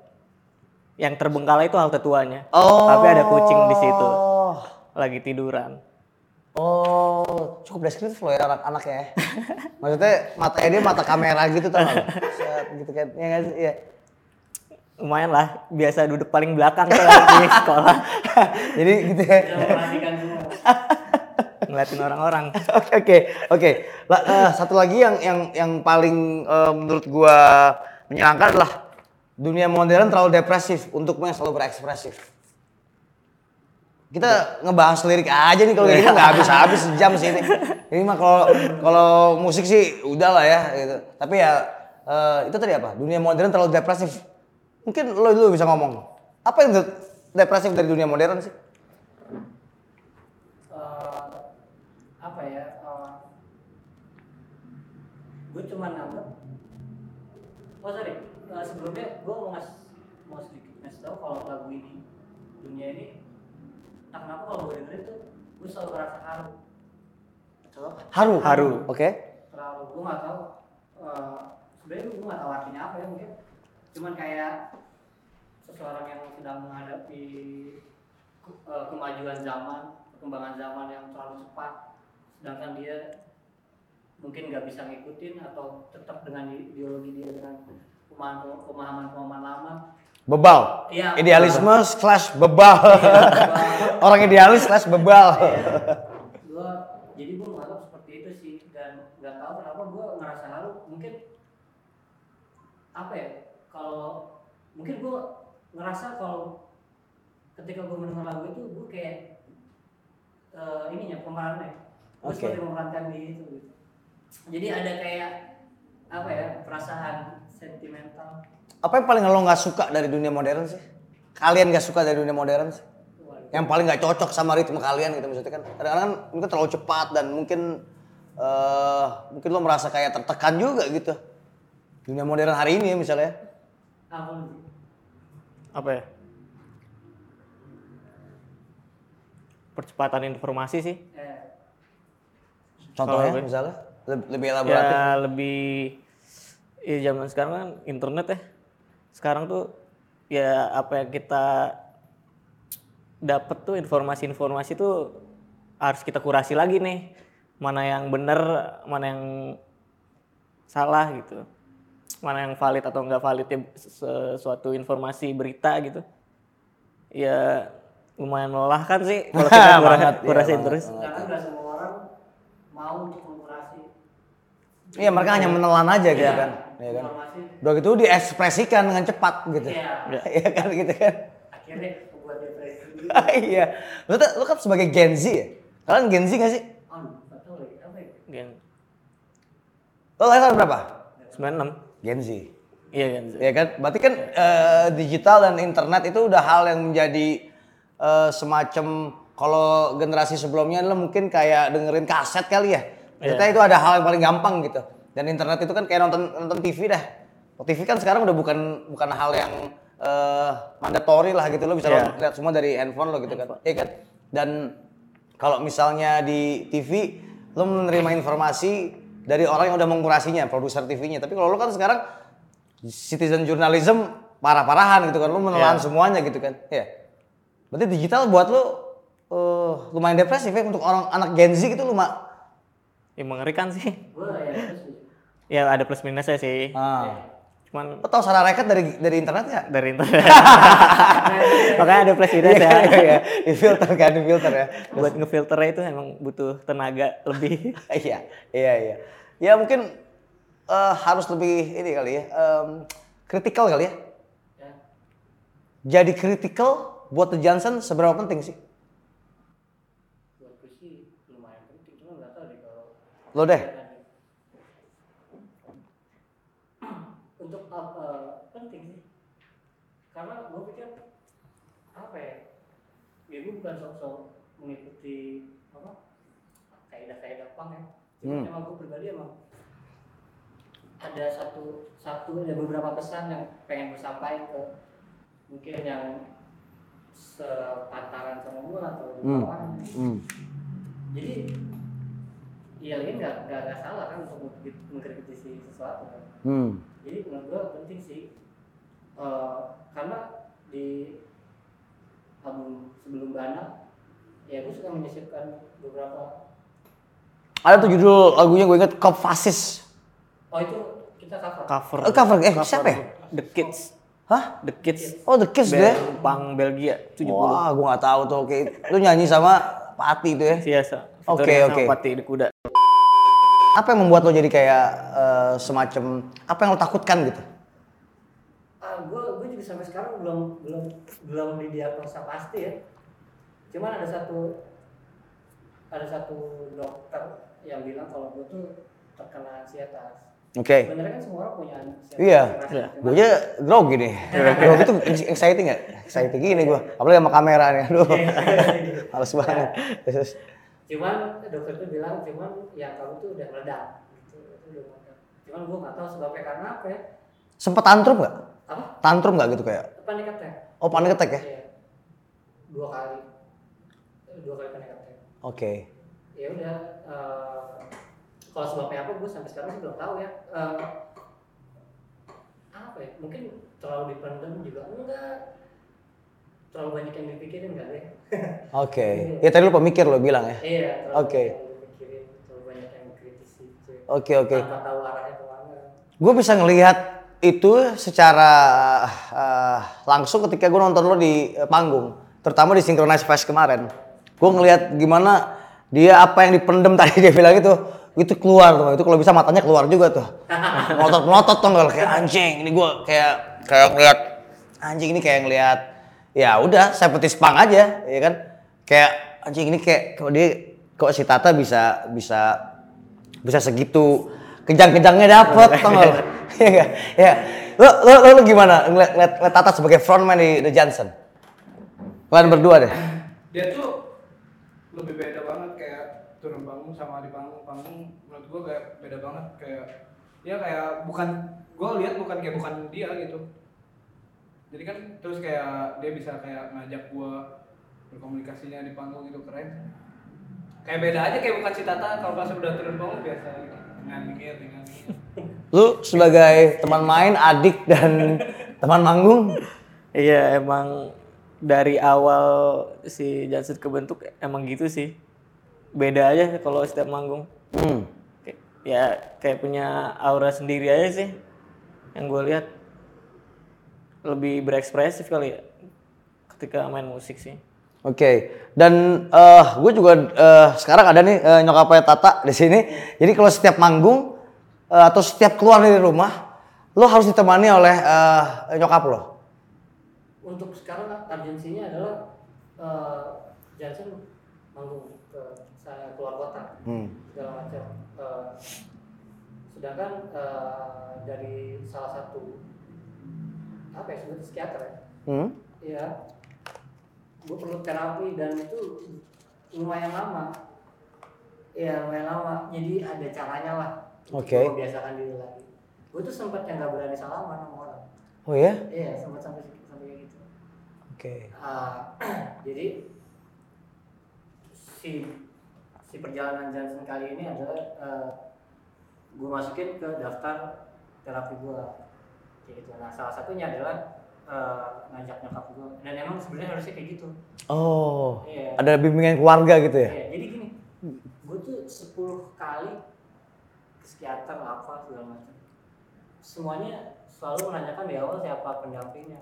yang terbengkalai itu halte tuanya Oh. tapi ada kucing di situ lagi tiduran Oh, cukup deskriptif loh ya anak-anak ya. Maksudnya matanya dia mata kamera gitu? Set, gitu kan. Ya sih? Iya. lumayan lah biasa duduk paling belakang tuh di sekolah Jadi gitu ya. Semua. ngeliatin orang-orang Oke oke eh, satu lagi yang yang yang paling eh, menurut gua menyenangkan adalah dunia modern terlalu depresif untukmu yang selalu berekspresif. Kita ngebahas lirik aja nih kalau gitu nggak habis-habis sejam sih ini. Ini mah kalau kalau musik sih udah lah ya gitu. Tapi ya eh, itu tadi apa? Dunia modern terlalu depresif. Mungkin lo dulu bisa ngomong. Apa yang de- depresif dari dunia modern sih? Eh, apa ya? Gue cuma nganggep. Oh sorry, Eh, sebelumnya gue mau ngas mau sedikit ngasih tahu kalau lagu ini dunia ini entah kenapa kalau gue dengerin tuh gue selalu merasa haru. Coba Haru. Haru. Oke. terlalu gue nggak tahu eh, sebenarnya gue nggak tahu artinya apa ya mungkin cuman kayak seseorang yang sedang menghadapi ke- eh, kemajuan zaman perkembangan zaman yang terlalu cepat sedangkan dia mungkin nggak bisa ngikutin atau tetap dengan ideologi dia dengan pemahaman pemahaman pemahaman lama Bebal. Iya. Idealisme slash bebal. Orang idealis slash bebal. gue jadi gue menganggap seperti itu sih dan nggak tahu kenapa gue ngerasa haru mungkin apa ya kalau mungkin gue ngerasa kalau ketika gue mendengar lagu itu gue kayak eh, ininya pemerannya gue Oke. seperti memerankan di itu gitu. Jadi ada kayak apa ya perasaan sentimental Apa yang paling lo nggak suka dari dunia modern sih? Kalian nggak suka dari dunia modern sih? Yang paling nggak cocok sama ritme kalian gitu maksudnya kan? Kadang-kadang kan mungkin terlalu cepat dan mungkin eh mungkin lo merasa kayak tertekan juga gitu. Dunia modern hari ini ya misalnya. apa apa ya percepatan informasi sih eh, Contohnya misalnya lebih, lebih elaboratif. ya lebih ya zaman sekarang kan internet ya. Sekarang tuh ya apa yang kita dapat tuh informasi-informasi tuh harus kita kurasi lagi nih. Mana yang benar mana yang salah gitu. Mana yang valid atau enggak valid ya sesuatu informasi berita gitu. Ya lumayan melelahkan sih kalau kita kura- Banget, iya, terus. karena nggak semua orang mau Iya mereka hanya menelan aja gitu Iya, kan. Iya kan. informasi Udah gitu diekspresikan dengan cepat gitu. Iya. Iya kan gitu kan. akhirnya membuat depresi iya. Lu, kan sebagai Gen Z ya? Kalian Gen Z gak sih? oh apa ya Gen Lo lahir tahun berapa? 96 Gen Z. iya kan Ya kan? Berarti kan eh, digital dan internet itu udah hal yang menjadi eh, semacam kalau generasi sebelumnya lo mungkin kayak dengerin kaset kali ya. Ternyata itu ada hal yang paling gampang gitu. Dan internet itu kan kayak nonton nonton TV dah. TV kan sekarang udah bukan bukan hal yang eh, mandatori lah gitu lo bisa lo Iya. lihat semua dari handphone lo gitu kan. Iya kan? Dan kalau misalnya di TV lo menerima informasi dari orang yang udah mengkurasinya, produser TV-nya. Tapi kalau lo kan sekarang citizen journalism parah-parahan gitu kan, lo menelan Iya. semuanya gitu kan. Iya. Berarti digital buat lo eh, lumayan depresif ya untuk orang anak Gen Z gitu lumayan. Ya mengerikan sih. ya Ya ada plus minusnya sih. Ah. Cuman Lo tau salah rekat dari dari internet ya? dari internet. Makanya ada plus minus Iya, ya. iya, iya. Di filter kan, di filter ya. Buat ngefilternya itu emang butuh tenaga lebih. iya, iya, iya. Ya mungkin eh, harus lebih ini kali ya, em, kritikal kali ya. ya Jadi kritikal buat The Johnson seberapa penting sih? buat gue sih lumayan penting cuma nggak tahu deh kalau Lo deh. untuk apa penting sih karena gue pikir apa ya ya gue bukan sok-sok mengikuti apa kaidah-kaidah pang ya cuma Hmm. emang gue pribadi emang ada satu satu ada beberapa pesan yang pengen gue sampaikan ke mungkin yang sepantaran sama gue atau di Hmm. bawah Hmm. jadi iya ini nggak nggak salah kan untuk mengkritik- mengkritisi sesuatu kan Hmm. jadi menurut gue penting sih Eh, karena di album sebelum Bana ya gue suka menyisipkan beberapa Ada tuh judul lagunya gue inget Cop Fasis. oh itu kita cover Cover. Eh, cover, eh, siapa ya? The Kids. Hah? The Kids. Oh The Kiss deh. Band pang Belgia 70. Wah, gue gak tahu tuh. Oke, lu nyanyi sama Pati itu ya? Biasa. Oke, oke. sama Pati di kuda. Apa yang membuat lo jadi kayak eh, semacam apa yang lo takutkan gitu? ah gue gue juga sampai sekarang belum belum belum didiagnosa pasti ya cuman ada satu ada satu dokter yang bilang kalau gue tuh terkena ansietas Oke. sebenarnya kan semua orang punya ansietas Iya. masing-masing. Gue aja grogi nih. grogi tuh exciting gak? Exciting gini gue. Apalagi sama kamera nih. Aduh. Males banget. Terus, cuman dokter tuh bilang cuman yang kamu tuh udah meledak gitu itu udah meledak cuman gue nggak tahu sebabnya karena apa ya sempet tantrum gak? apa Tantrum gak gitu kayak? panic attack Oh panic attack ya? Iya. dua kali dua kali panic attack Oke. ya udah eh, kalau sebabnya apa gue sampai sekarang sih belum tahu ya Eh, apa ya mungkin terlalu dipendam juga enggak terlalu banyak yang dipikirin enggak deh Oke. Ya tadi lu pemikir lo bilang ya? iya Oke. yang dipikirin terlalu banyak yang dikritisi gitu. Oke oke. tanpa tahu arahnya ke mana Gue bisa ngelihat itu secara eh, langsung ketika gue nonton lo di eh, panggung, terutama di Synchronize Fest kemarin. Gue ngelihat gimana dia apa yang dipendem tadi dia bilang itu itu keluar tuh, itu kalau bisa matanya keluar juga tuh. Melotot melotot tuh nggak kayak anjing. Ini gue kayak kayak ngeliat anjing ini kayak ngeliat ya udah saya petis pang aja, ya kan? Kayak anjing ini kayak kok dia kok si Tata bisa bisa bisa segitu kejang-kejangnya dapet tau gak? Iya? Ya. Lo, lo, lo, lo gimana ngeliat, ngeliat, ngeliat Tata sebagai frontman di The Johnson? Kalian berdua deh. dia tuh lebih beda banget kayak turun panggung sama di panggung panggung menurut gua kayak beda banget kayak ya kayak bukan gua lihat bukan kayak bukan dia gitu jadi kan terus kayak dia bisa kayak ngajak gua berkomunikasinya di panggung itu keren kayak beda aja kayak bukan si Tata kalau pas udah turun panggung biasa gitu dengan mikir dengan Lu sebagai teman main, adik dan teman manggung, Iya emang dari awal si Jansen kebentuk emang gitu sih. Beda aja kalau setiap manggung. hmm, Ya kayak punya aura sendiri aja sih. Yang gue lihat lebih berekspresif kali ya ketika main musik sih. oke. Dan eh gue juga eh, sekarang ada nih eh, nyokapnya Tata di sini. Jadi kalau setiap manggung eh, atau setiap keluar dari rumah, lo harus ditemani oleh eh, nyokap lo. untuk sekarang urgensinya adalah eh Johnson manggung ke saya keluar kota Hmm. segala macam Eh, sedangkan eh, dari salah satu apa ya sebetulnya psikiater ya Hmm. Iya. Gue perlu terapi dan itu lumayan lama. Iya, lumayan lama. Jadi ada caranya lah. Oke. Membiasakan diri lagi. Gue tuh sempat yang gak berani salaman sama orang. Oh ya? Iya, sempat sampai sampai kayak gitu. Oke. Ah, jadi si si perjalanan Johnson kali ini adalah gue masukin ke daftar terapi gue kayak gitu. Nah salah satunya adalah eh, ngajak nyokap gue dan emang sebenarnya harusnya kayak gitu. Oh, Iya. ada bimbingan keluarga gitu ya? Iya, jadi gini gue tuh 10 kali ke psikiater apa segala macam. Semuanya selalu menanyakan di awal siapa pendampingnya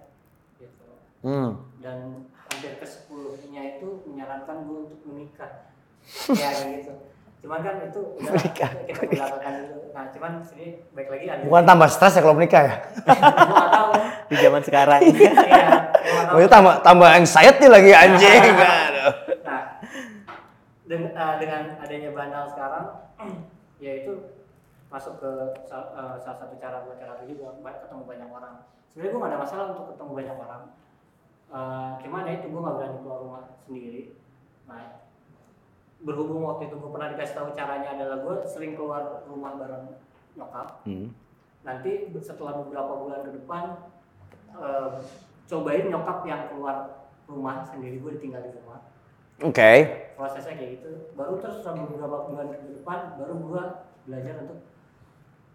gitu. Hmm. dan hampir ke sepuluhnya itu menyarankan gue untuk menikah. Ya kayak gitu cuman kan itu udah Menikah. kita dulu nah cuman sini baik lagi ada Bukan tambah stres ya kalau menikah ya? tahu Di zaman sekarang. iya Oh, itu tambah tambah anxiety lagi anjing. Aduh. nah dengan, eh, dengan adanya bandal sekarang yaitu masuk ke eh, salah satu cara buat terapi juga ketemu banyak orang sebenarnya gue gak ada masalah untuk ketemu banyak orang Eh, cuman ya itu gue gak berani keluar rumah sendiri nah berhubung waktu itu gue pernah dikasih tahu caranya adalah gue sering keluar rumah bareng nyokap Hmm. nanti setelah beberapa bulan ke depan eh, cobain nyokap yang keluar rumah sendiri gue ditinggal di rumah Oke. prosesnya kayak gitu baru terus setelah beberapa bulan ke depan baru gua belajar untuk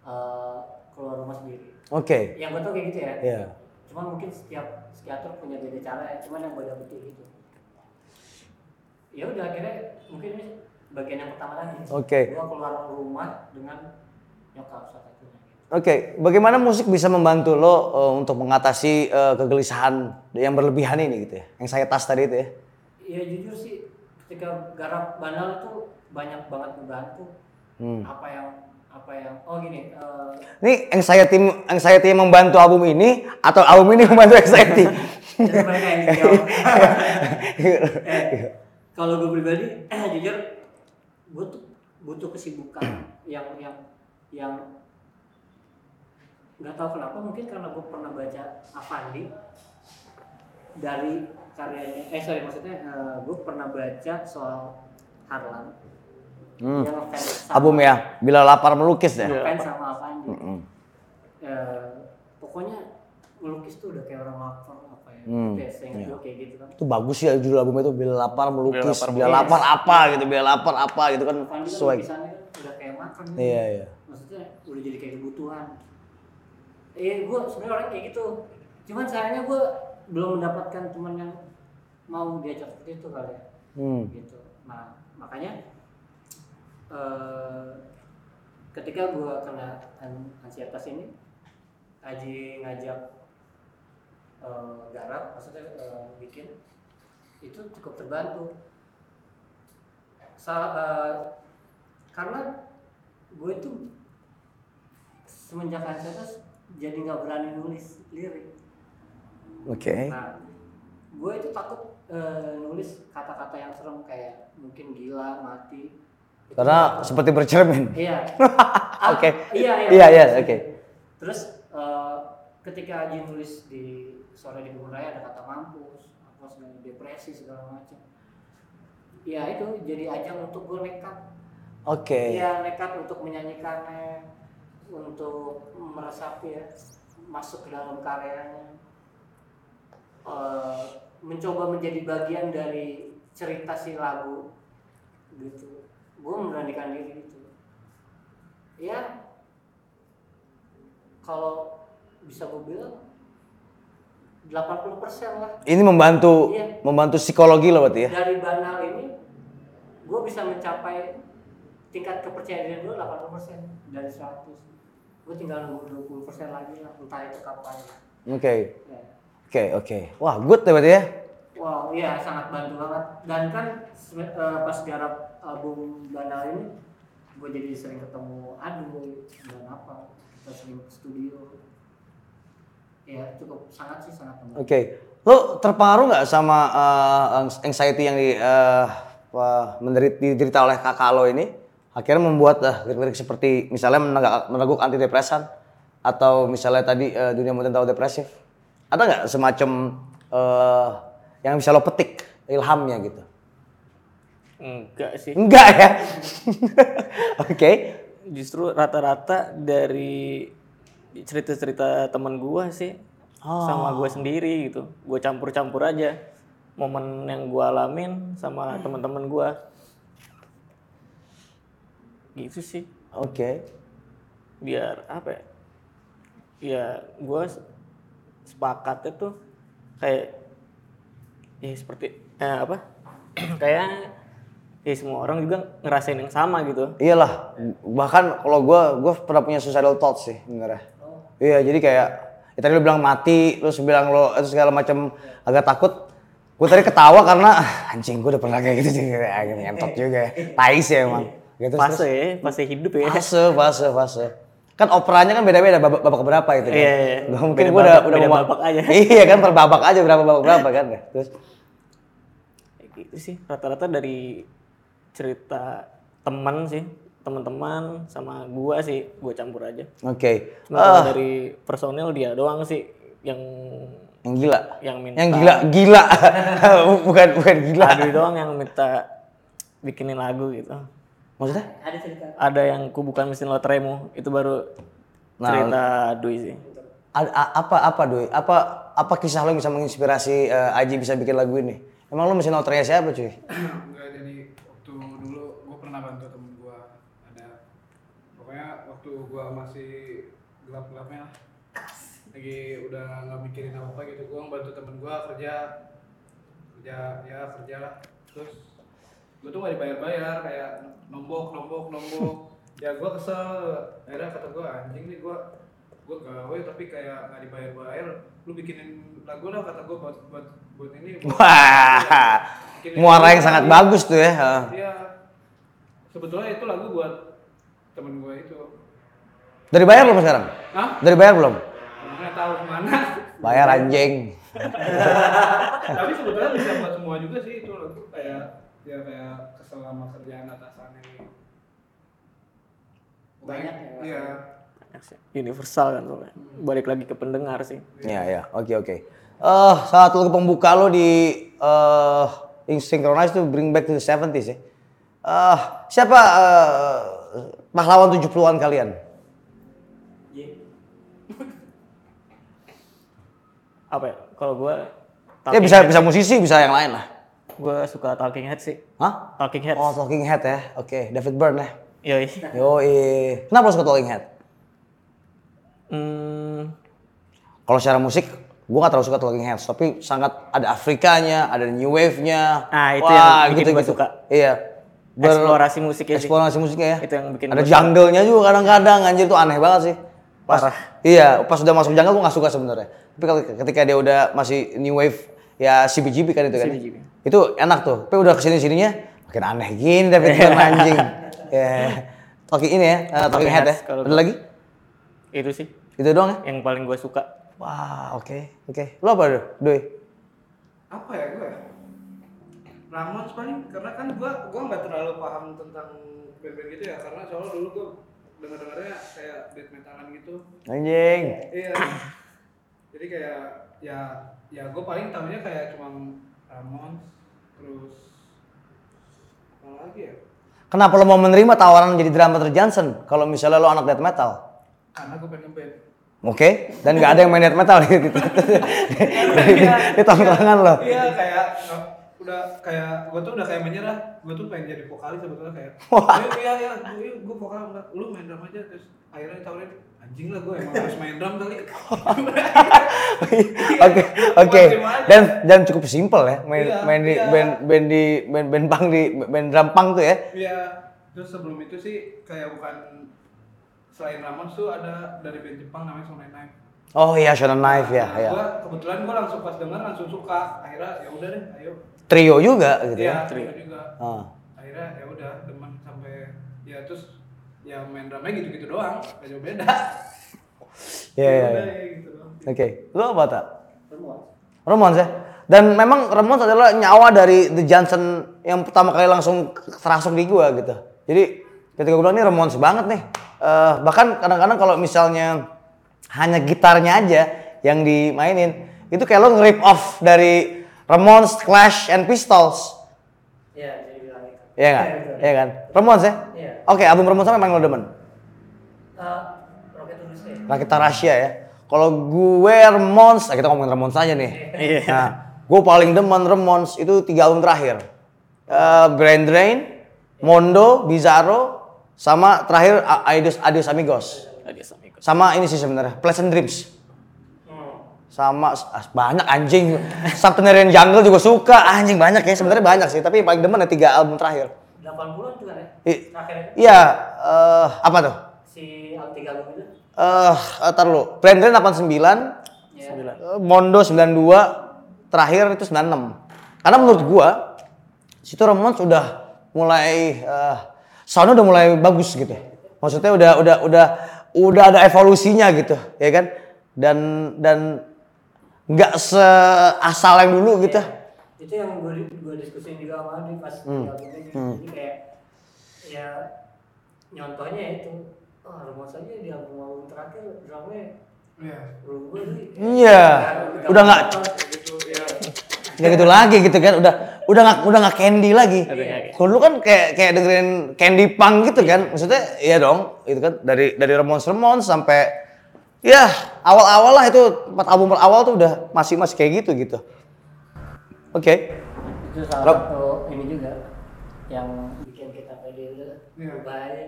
eh, keluar rumah sendiri Oke. yang gue tau kayak gitu ya Iya. cuman mungkin setiap psikiater punya beda cara ya cuman yang gue dapetin gitu ya udah akhirnya mungkin ini bagian yang pertama tadi Oke. gua keluar rumah dengan nyokap salah satunya Oke, bagaimana musik bisa membantu lo eh, untuk mengatasi eh, kegelisahan yang berlebihan ini gitu ya? Yang saya tas tadi itu ya? ya jujur sih ketika garap banal itu banyak banget membantu Hmm. apa yang apa yang oh gini eh, Ini anxiety, anxiety yang membantu album ini atau album ini membantu anxiety? Eh, kalau gue pribadi, jujur, gue tuh butuh kesibukan yang yang yang nggak tahu kenapa mungkin karena gue pernah baca Avandi dari karyanya eh sorry maksudnya gue pernah baca soal Harlan Hmm. yang ngefans sama- album ya, bila lapar melukis ya? ngefans sama Avandi Mm-mm. Eh, pokoknya melukis tuh udah kayak orang lapar apa Hmm, ya, gue kayak gitu kan Itu bagus ya judul album itu bila lapar melukis, Bila Lapar lapar apa gitu, bila lapar apa gitu kan kan sesuai. kan udah kayak makan gitu. Iya iya. maksudnya udah jadi kayak kebutuhan eh gue sebenarnya orang kayak gitu cuman sayangnya gue belum mendapatkan teman yang mau diajak seperti itu kali ya Hmm. gitu nah makanya eh, ketika gue kena an- ansietas ini Aji ngajak eh, garap maksudnya eh, bikin itu cukup terbantu Sa- eh, karena gue itu semenjak ansietas jadi nggak berani nulis lirik Oke. Nah, gue itu takut eh, nulis kata-kata yang serem kayak mungkin gila, mati. Itu Karena gue seperti bercermin. iya. Ah, Oke. Iya, iya. Iya iya, oke. Terus eh, ketika Aji nulis di sore di Kebun Raya ada kata mampus, apa segala depresi segala macam. Ya itu jadi ajang untuk gue nekat. Oke. Iya nekat untuk menyanyikannya, untuk meresapi ya, masuk ke dalam karyanya, Eh, mencoba menjadi bagian dari cerita si lagu, gitu. Gue memberanikan diri gitu. Ya, kalau bisa gue bilang 80% lah Ini membantu Iya. membantu psikologi lo berarti ya? dari banal ini gue bisa mencapai tingkat kepercayaan diri gue 80% dari 100 gue tinggal nunggu 20% lagi lah entah itu kapan Oke. ya. Oke, oke. Wah, good ya berarti ya? wow iya sangat bantu banget dan kan eh, pas garap album banal ini gue jadi sering ketemu Adu dan apa kita sering ke studio ya cukup sangat sih sangat membantu Oke. Lo terpengaruh nggak sama eh, anxiety yang di, eh, apa, menderit, diderita oleh kakak lo ini? Akhirnya membuat eh, lirik-lirik seperti misalnya menegak, meneguk antidepresan atau misalnya tadi eh, dunia mungkin tahu depresif. Ada nggak semacam eh, yang bisa lo petik ilhamnya gitu? Enggak sih. Enggak ya? Oke. Justru rata-rata dari cerita-cerita temen gua sih sama gue sendiri gitu. Gue campur-campur aja momen yang gua alamin sama teman-teman gua. gitu sih Oke. biar apa ya ya gue sepakatnya tuh kayak ya seperti eh, apa kayak ya semua orang juga ngerasain yang sama gitu Iyalah, bahkan kalau gua gua pernah punya suicidal thoughts sih sebenarnya. Iya, jadi kayak ya tadi lu bilang mati, terus bilang lo itu segala macam agak takut. Gue tadi ketawa karena "Ah, anjing gue udah pernah kayak gitu sih, kayak agak ngentot juga. ya. Tai sih emang. Gitu, terus- fase ya fase hidup ya fase, fase, fase. Kan operanya kan beda-beda babak, babak berapa itu kan. Iya, iya. Gak mungkin gue udah udah mau- babak aja. iya kan per babak aja berapa babak berapa kan. Terus Kayak gitu sih rata-rata dari cerita teman sih teman-teman sama gua sih gua campur aja oke. Cuma Ah, kalau dari personil dia doang sih yang yang gila. yang minta Yang gila, gila. bukan bukan gila. Adui doang yang minta bikinin lagu gitu Maksudnya? Ada cerita. ada yang ku bukan mesin lotremu itu baru Nah, cerita Dwi sih A- a- apa apa Doi? Apa apa kisah lo yang bisa menginspirasi eh, Aji bisa bikin lagu ini? Emang lo mesin lotre siapa cuy? Enggak jadi waktu dulu gue pernah bantu temen gue ada gue masih gelap-gelapnya lah. Lagi udah nggak mikirin apa apa gitu. Gue bantu temen gue kerja. Kerja ya kerja lah. Terus gue tuh gak dibayar-bayar. Kayak nombok nombok nombok. Ya gue kesel. Akhirnya kata gue anjing nih gue gue gawe tapi kayak nggak dibayar-bayar. Lu bikinin lagu lah kata gue buat buat buat ini. Buat- Wah, muara yang sangat bagus tuh ya. Iya. Sebetulnya itu lagu buat temen gue itu. Dari bayar belum sekarang? Hah? Dari bayar belum? Nggak tahu ke mana. Bayar anjing. Tapi sebetulnya bisa buat semua juga sih itu lagu kayak ya kayak kesel sama kerjaan atasannya. Banyak ya, Iya. universal kan soalnya. balik lagi ke pendengar sih Iya ya, oke oke. Eh, salah satu lagu pembuka lo di eh in Synchronize tuh Bring Back to the 70s ya. Eh, siapa eh, pahlawan 70-an kalian? Apa ya kalau gue Ya bisa bisa musisi, bisa yang lain lah. gue suka Talking Head sih Hah? Talking Head Oh, Talking Head ya. Oke, David Byrne ya. yoi Yo, kenapa lo suka Talking Head? hmm, Kalau secara musik, gue gak terlalu suka Talking Heads, tapi sangat ada Afrikanya, ada New Wave-nya. Nah, itu yang bikin gua suka. Iya. Ber- eksplorasi musiknya eksplorasi musiknya ya. Itu yang bikin ada jungle-nya juga kadang-kadang, anjir tuh aneh banget sih. Pas, Parah. Iya, pas udah masuk jungle gue gak suka sebenarnya. Tapi kalau ketika dia udah masih New Wave, ya CBGB kan itu kan. CBGB. Itu enak tuh. Tapi udah ke sini-sininya makin aneh gini David Byrne anjing. Ya. Talking ini ya, eh, Talking Head ya. Ada lagi? itu sih Itu doang ya? yang paling gue suka Wah, oke, oke. Lo apa, Do- Doi? Apa ya gue? Ramones paling karena kan gue gue nggak terlalu paham tentang band-band gitu ya karena soalnya dulu gue dengar dengarnya kayak death metalan gitu. Anjing. Iya. Jadi kayak ya ya gue paling tahunya kayak cuma Ramones terus apa lagi ya? Kenapa lo mau menerima tawaran jadi drummer Johnson kalau misalnya lo anak death metal? Karena gue pengen ngeband. Oke, dan nggak ada yang main death metal di, di tongkrongan lo. Iya kayak udah kayak gue tuh udah kayak menyerah. Gue tuh pengen jadi vokalis sebetulnya kayak. Wah. Ayo iya iya gue gue vokal enggak. Lu main drum aja terus akhirnya ditawarin anjing lah gue emang harus main drum kali. Oke, oke. Aja. Dan dan cukup simpel ya main Iya, main di iya. band band di band band punk di band drum punk tuh ya. Iya. Terus sebelum itu sih kayak bukan selain Ramones tuh ada dari band Jepang namanya Sonai Knife. Oh iya, Shonen Knife ya, Nah, ya. Gua kebetulan gue langsung pas denger langsung suka. Akhirnya ya udah deh, ayo. Trio juga gitu ya. Iya, trio juga. Ah. Akhirnya ya udah demen sampai ya terus ya main drumnya gitu-gitu doang, gak jauh beda. Iya, iya, iya. ya gitu. Oke, lo apa tak? Semua. Ramones ya. Dan memang Ramones adalah nyawa dari The Johnson yang pertama kali langsung terasuk di gua gitu. Jadi ketika gua bilang ini Ramones banget nih. Eh, bahkan kadang-kadang kalau misalnya hanya gitarnya aja yang dimainin, itu kayak lo nge-rip off dari Ramones, Clash, and Pistols. Iya, jadi bilang itu. Iya nggak? betul. Iya kan? Ramones ya? Iya. Oke, album Ramones apa yang paling lo demen? Eh, Rocket Tulisnya ya? Rakita Russia ya. Kalau gue Ramones, nah kita ngomongin Ramones aja nih. Iya. Nah, gue paling demen Ramones itu tiga album terakhir. Eh, Brain Drain, Mondo, Bizarro, Sama terakhir Adios Adios Amigos. Adios amigos. Sama ini sih sebenarnya Pleasant Dreams. Sama banyak anjing. Subterranean Jungle juga suka. Anjing banyak ya sebenarnya banyak sih, tapi paling demen ya tiga album terakhir. 80-an tuh kan ya? Terakhir Iya, eh, apa tuh? si Altiga album itu. Eh, uh, tar lu. Brand Brand 89, Ya. eh, Mondo 92, terakhir itu 96. Karena menurut gua situ Ramones udah mulai eh soundnya udah mulai bagus gitu. Maksudnya udah udah udah udah ada evolusinya gitu, ya kan? Dan dan nggak seasal yang dulu gitu. Itu yang gue gue diskusin juga sama Adi pas Hmm. ini. Jadi kayak ya nyontohnya itu oh rumah saja di album album terakhir drumnya Iya. berubah sih. Iya, udah nggak Gitu ya. nggak gitu lagi gitu kan udah udah nggak udah nggak candy lagi kalau dulu kan kayak kayak dengerin candy punk gitu kan maksudnya iya dong itu kan dari dari Ramones Ramones sampai ya awal-awal lah itu empat album awal tuh udah masih masih kayak gitu gitu. Oke. Itu salah Rob. satu ini juga yang bikin kita pede udah Iya. berubah aja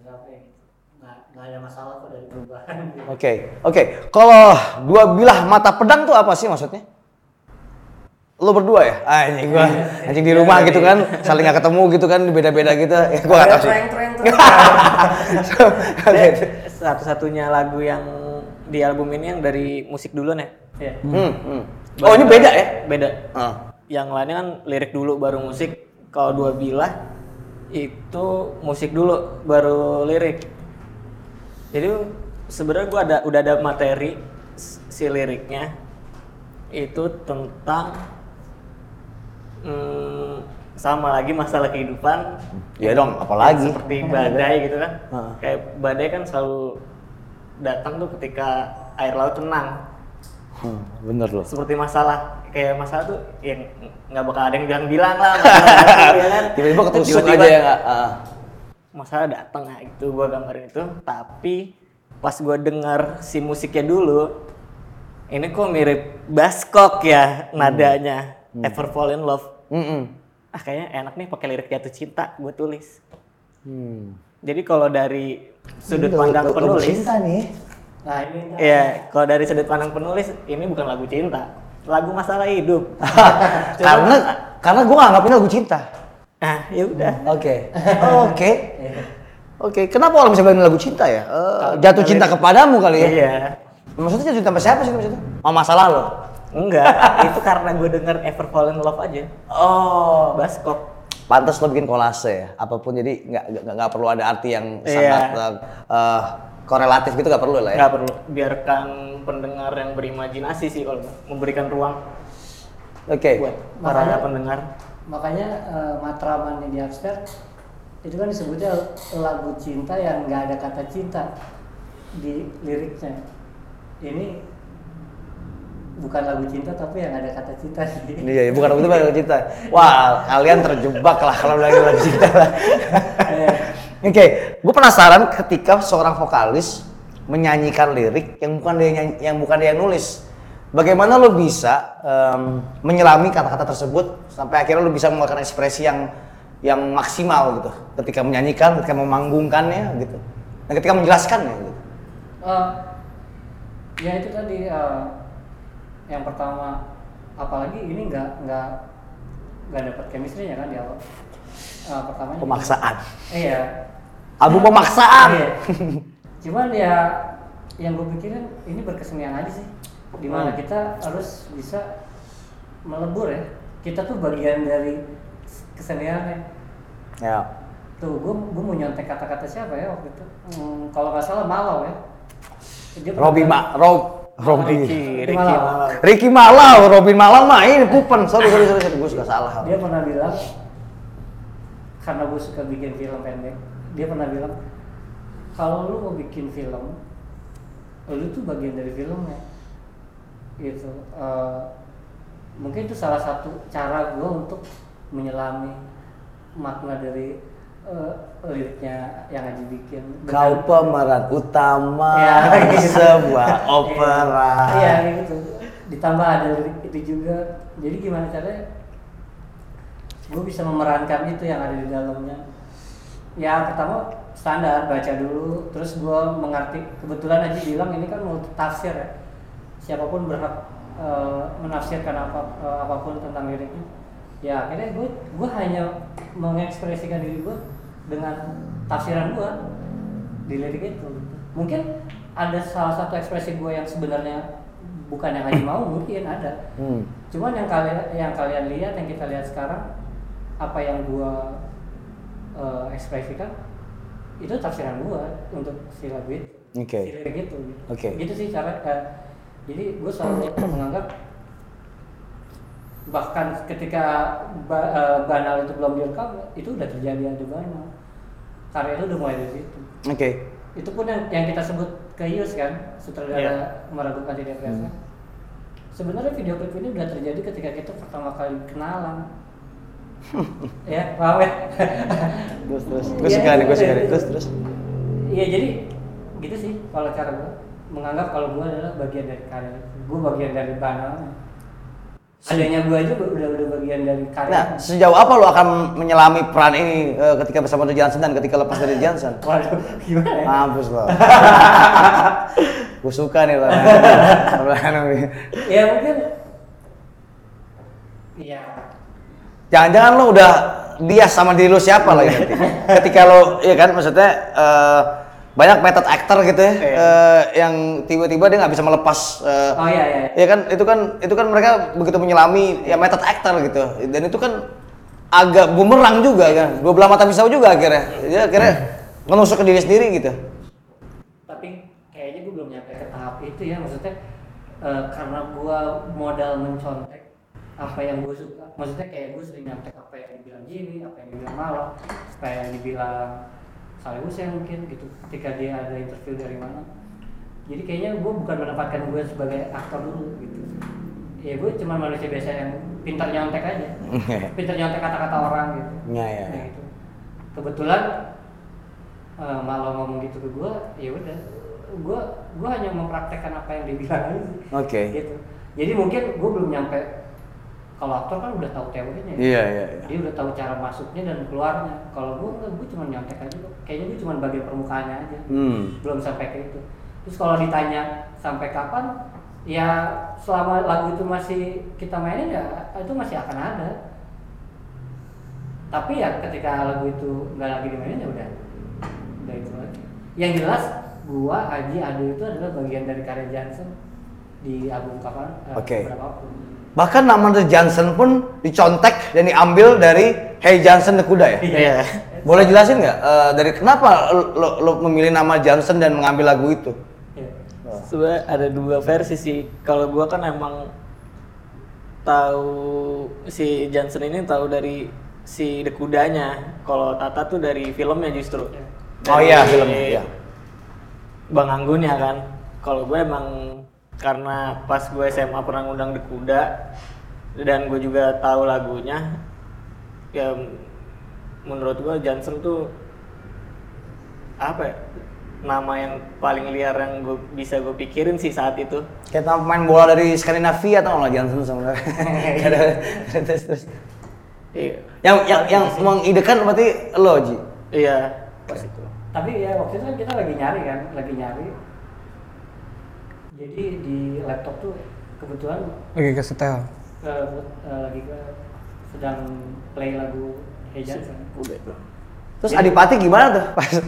drumnya gitu. Nggak, ada masalah kok dari perubahan. oke oke. Kalau dua bilah mata pedang tuh apa sih maksudnya? Lo berdua ya? Anjing gua. Anjing di rumah gitu kan saling nggak ketemu gitu kan beda-beda gitu. Ya gua nggak tahu sih. Satu-satunya lagu yang di album ini yang dari musik dulu nih. Iya. Hmm, hmm. Oh ini beda ya? Beda. Ah. Yang lainnya kan lirik dulu baru musik. Kalau dua bilah itu musik dulu baru lirik. Jadi sebenarnya gua ada udah ada materi si liriknya itu tentang hmm, sama lagi masalah kehidupan Ya dong, apalagi. seperti badai gitu kan Heeh. kayak badai kan selalu datang tuh ketika air laut tenang Hmm, bener loh. seperti masalah kayak masalah tuh yang nggak bakal ada yang bilang-bilang lah masalah itu, ya kan? Tiba-tiba ketusuk Tiba-tiba aja ya nggak? Ah. masalah datang nah itu gua gambarin itu tapi pas gua dengar si musiknya dulu ini kok mirip Baskok ya nadanya Ever Fall in Love Mm-mm. ah kayaknya enak nih pakai lirik jatuh cinta gue tulis Hmm. jadi kalau dari sudut pandang lagu- lagu penulis cinta nih. Nah ini Iya, kalau dari sudut pandang penulis ini bukan lagu cinta, lagu masalah hidup. karena karena gue nganggap ini lagu cinta. ah, ya udah. Oke. Oke. Oke. Kenapa orang bisa bilang ini lagu cinta ya? Eh, jatuh cinta kepadamu kali ya? Iya. Maksudnya jatuh cinta sama siapa sih maksudnya? Oh masalah lo. Enggak, itu karena gue denger Ever Fall in Love aja. Oh. Baskok. Pantas lo bikin kolase ya. Apa pun jadi nggak nggak perlu ada arti yang Iya. sangat eh, korelatif gitu nggak perlu lah ya. Nggak perlu. Biarkan pendengar yang berimajinasi sih kalau memberikan ruang Oke. buat para Makanya- pendengar. Makanya eh, Matraman di Upstairs itu kan disebutnya lagu cinta yang nggak ada kata cinta di liriknya. Ini bukan lagu cinta tapi yang ada kata cinta sih. Iya, ya, bukan lagu itu bukan lagu cinta. Wah, kalian terjebak lah kalau ini lagu cinta lah. Iya. Oke, gue penasaran ketika seorang vokalis menyanyikan lirik yang bukan dia nyanyi- yang bukan dia yang nulis. Bagaimana lo bisa em, menyelami kata-kata tersebut sampai akhirnya lo bisa mengeluarkan ekspresi yang yang maksimal gitu ketika menyanyikan, ketika memanggungkannya gitu, dan ketika menjelaskannya gitu. Eh, ya itu tadi eh, yang pertama apalagi ini nggak nggak nggak dapat chemistry-nya kan di awal. Eh, pertamanya Pemaksaan. Iya. Album pemaksaan. Iya. Cuman ya yang gue pikirin ini berkesenian aja sih. Di mana Hmm. kita harus bisa melebur ya. Kita tuh bagian dari keseniannya. Ya. Tuh, gue gue mau nyontek kata-kata siapa ya waktu itu? Hmm, kalau nggak salah Malau ya. Dia Robi Ma, Rob, Robi. Ricky, Ricky Ricky Malau. Ricky Malau, Robin Malau mah ini Pupen. Sorry, sorry, sorry, sorry. gue suka salah. Dia pernah bilang karena gue suka bikin film pendek. Dia pernah bilang kalau lu mau bikin film, lu tuh bagian dari filmnya. Gitu. Eh, mungkin itu salah satu cara gue untuk menyelami makna dari eh, liriknya yang Aji bikin. Kau Dengan- pemeran utama Ya, gitu. sebuah opera. Iya kayak gitu. Ditambah ada lirik itu juga. Jadi gimana caranya? Gue bisa memerankan itu yang ada di dalamnya. Ya pertama standar baca dulu terus gue mengerti kebetulan aja bilang ini kan multi tafsir ya siapa pun berhak eh, menafsirkan apa eh, apa pun tentang liriknya ya akhirnya gue gue hanya mengekspresikan diri gue dengan tafsiran gue di lirik itu mungkin ada salah satu ekspresi gue yang sebenarnya bukan yang Haji mau mungkin ada Hmm. cuman yang kalian yang kalian lihat yang kita lihat sekarang apa yang gua eh, ekspresikan itu tafsiran gua untuk si lagu itu Oke. si lirik itu gitu. Oke. gitu sih cara eh, jadi gue selalu menganggap bahkan ketika ba- eh, banal itu belum direkam itu udah terjadi ada banal karya itu udah mulai dari situ Oke. itu pun yang, yang kita sebut ke Yus kan sutradara Iya. meragukan tidak biasa sebenarnya video klip ini udah terjadi ketika kita pertama kali kenalan ya paham ya Terus terus. Gue Iya, suka nih, gue suka nih. itu- Terus terus. iya jadi gitu sih kalau cara gue menganggap kalau gue adalah bagian dari karya gue bagian dari banalnya adanya gue aja udah udah bagian dari karya Nah, sejauh apa lo akan menyelami peran ini eh, ketika bersama The Johnson dan ketika lepas dari Johnson? waduh gimana ya Mampus lo. gue suka nih lo. ya mungkin ya Jangan-jangan lo udah bias sama diri lo siapa lagi nanti. Ketika lo, ya kan, maksudnya eh, banyak method actor gitu ya, eh, yang tiba-tiba dia nggak bisa melepas. eh, oh iya iya Ya kan, itu kan, itu kan mereka begitu menyelami ya method actor gitu, dan itu kan agak bumerang juga kan, dua belah mata pisau juga akhirnya. Dia akhirnya menusuk ke diri sendiri gitu. tapi kayaknya gue belum nyampe ke tahap itu ya maksudnya eh, karena gue modal mencontek apa yang gue suka maksudnya kayak gue sering nyontek apa yang dibilang Jimmy apa yang dibilang Malang apa yang dibilang Saleh Hussein mungkin gitu ketika dia ada interview dari mana jadi kayaknya gue bukan menempatkan gue sebagai aktor dulu gitu ya gue cuma manusia biasa yang pintar nyontek aja pintar nyontek kata-kata orang gitu Ya, ya, Nah, ya. gitu. kebetulan eh, malah ngomong gitu ke gue ya udah gue gue hanya mempraktekkan apa yang dibilang aja. Oke. gitu jadi mungkin gue belum nyampe kalau aktor kan udah tahu teorinya ya. Iya, iya, iya. dia udah tahu cara masuknya dan keluarnya kalau gue enggak gue cuma nyontek aja kok. kayaknya gue cuma bagian permukaannya aja Hmm. belum sampai ke itu terus kalau ditanya sampai kapan ya selama lagu itu masih kita mainin ya itu masih akan ada tapi ya ketika lagu itu nggak lagi dimainin ya udah udah itu lagi yang jelas gua Haji Ado itu adalah bagian dari karya Johnson di album kapan eh, Oke. berapa. Bahkan nama The Johnson pun dicontek dan diambil dari Hey Johnson the Kuda ya? Iya. Boleh jelasin nggak eh, dari kenapa lo, lo- lo memilih nama Johnson dan mengambil lagu itu? Iya. Sebenarnya ada dua versi sih. Kalau gua kan emang tahu si Johnson ini tahu dari si The Kudanya. Kalau Tata tuh dari filmnya justru. Oh iya, Dari filmnya, iya. Bang Anggun ya kan. Kalau gue emang karena pas gue SMA pernah ngundang The Kuda dan gue juga tahu lagunya ya menurut gue Johnson tuh apa ya, nama yang paling liar yang gue bisa gue pikirin sih saat itu Kayak nama pemain bola dari Skandinavia atau nggak Johnson sebenarnya? terus, terus. iya Yang yang yang mengidekan berarti lo Ji. iya pas itu tapi ya waktu itu kan kita lagi nyari kan lagi nyari jadi di laptop tuh kebetulan Oke ke setel. eh, eh, lagi ke sedang play lagu Hey Johnson udah Terus Adipati gimana tuh? Pas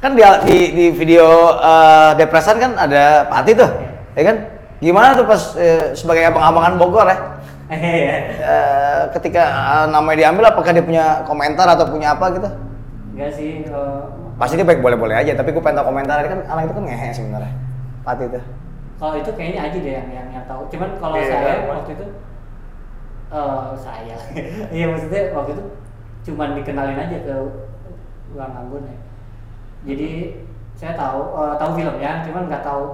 kan di di, di video eh, depresan kan ada Pati tuh, ya kan? Gimana tuh pas eh, sebagai abang-abangan Bogor ya? Eh, ketika eh, namanya diambil apakah dia punya komentar atau punya apa gitu? enggak sih eh, Pasti dia baik boleh-boleh aja, tapi gue pengen tahu komentar kan anak itu kan ngehe sebenarnya. Pati itu. Kalau itu kayaknya aja deh yang yang, yang tahu cuman kalau Iya, saya iya. waktu itu eh saya iya maksudnya waktu itu cuman dikenalin aja ke Bang Anggun ya jadi saya tahu eh, tahu filmnya cuman nggak tahu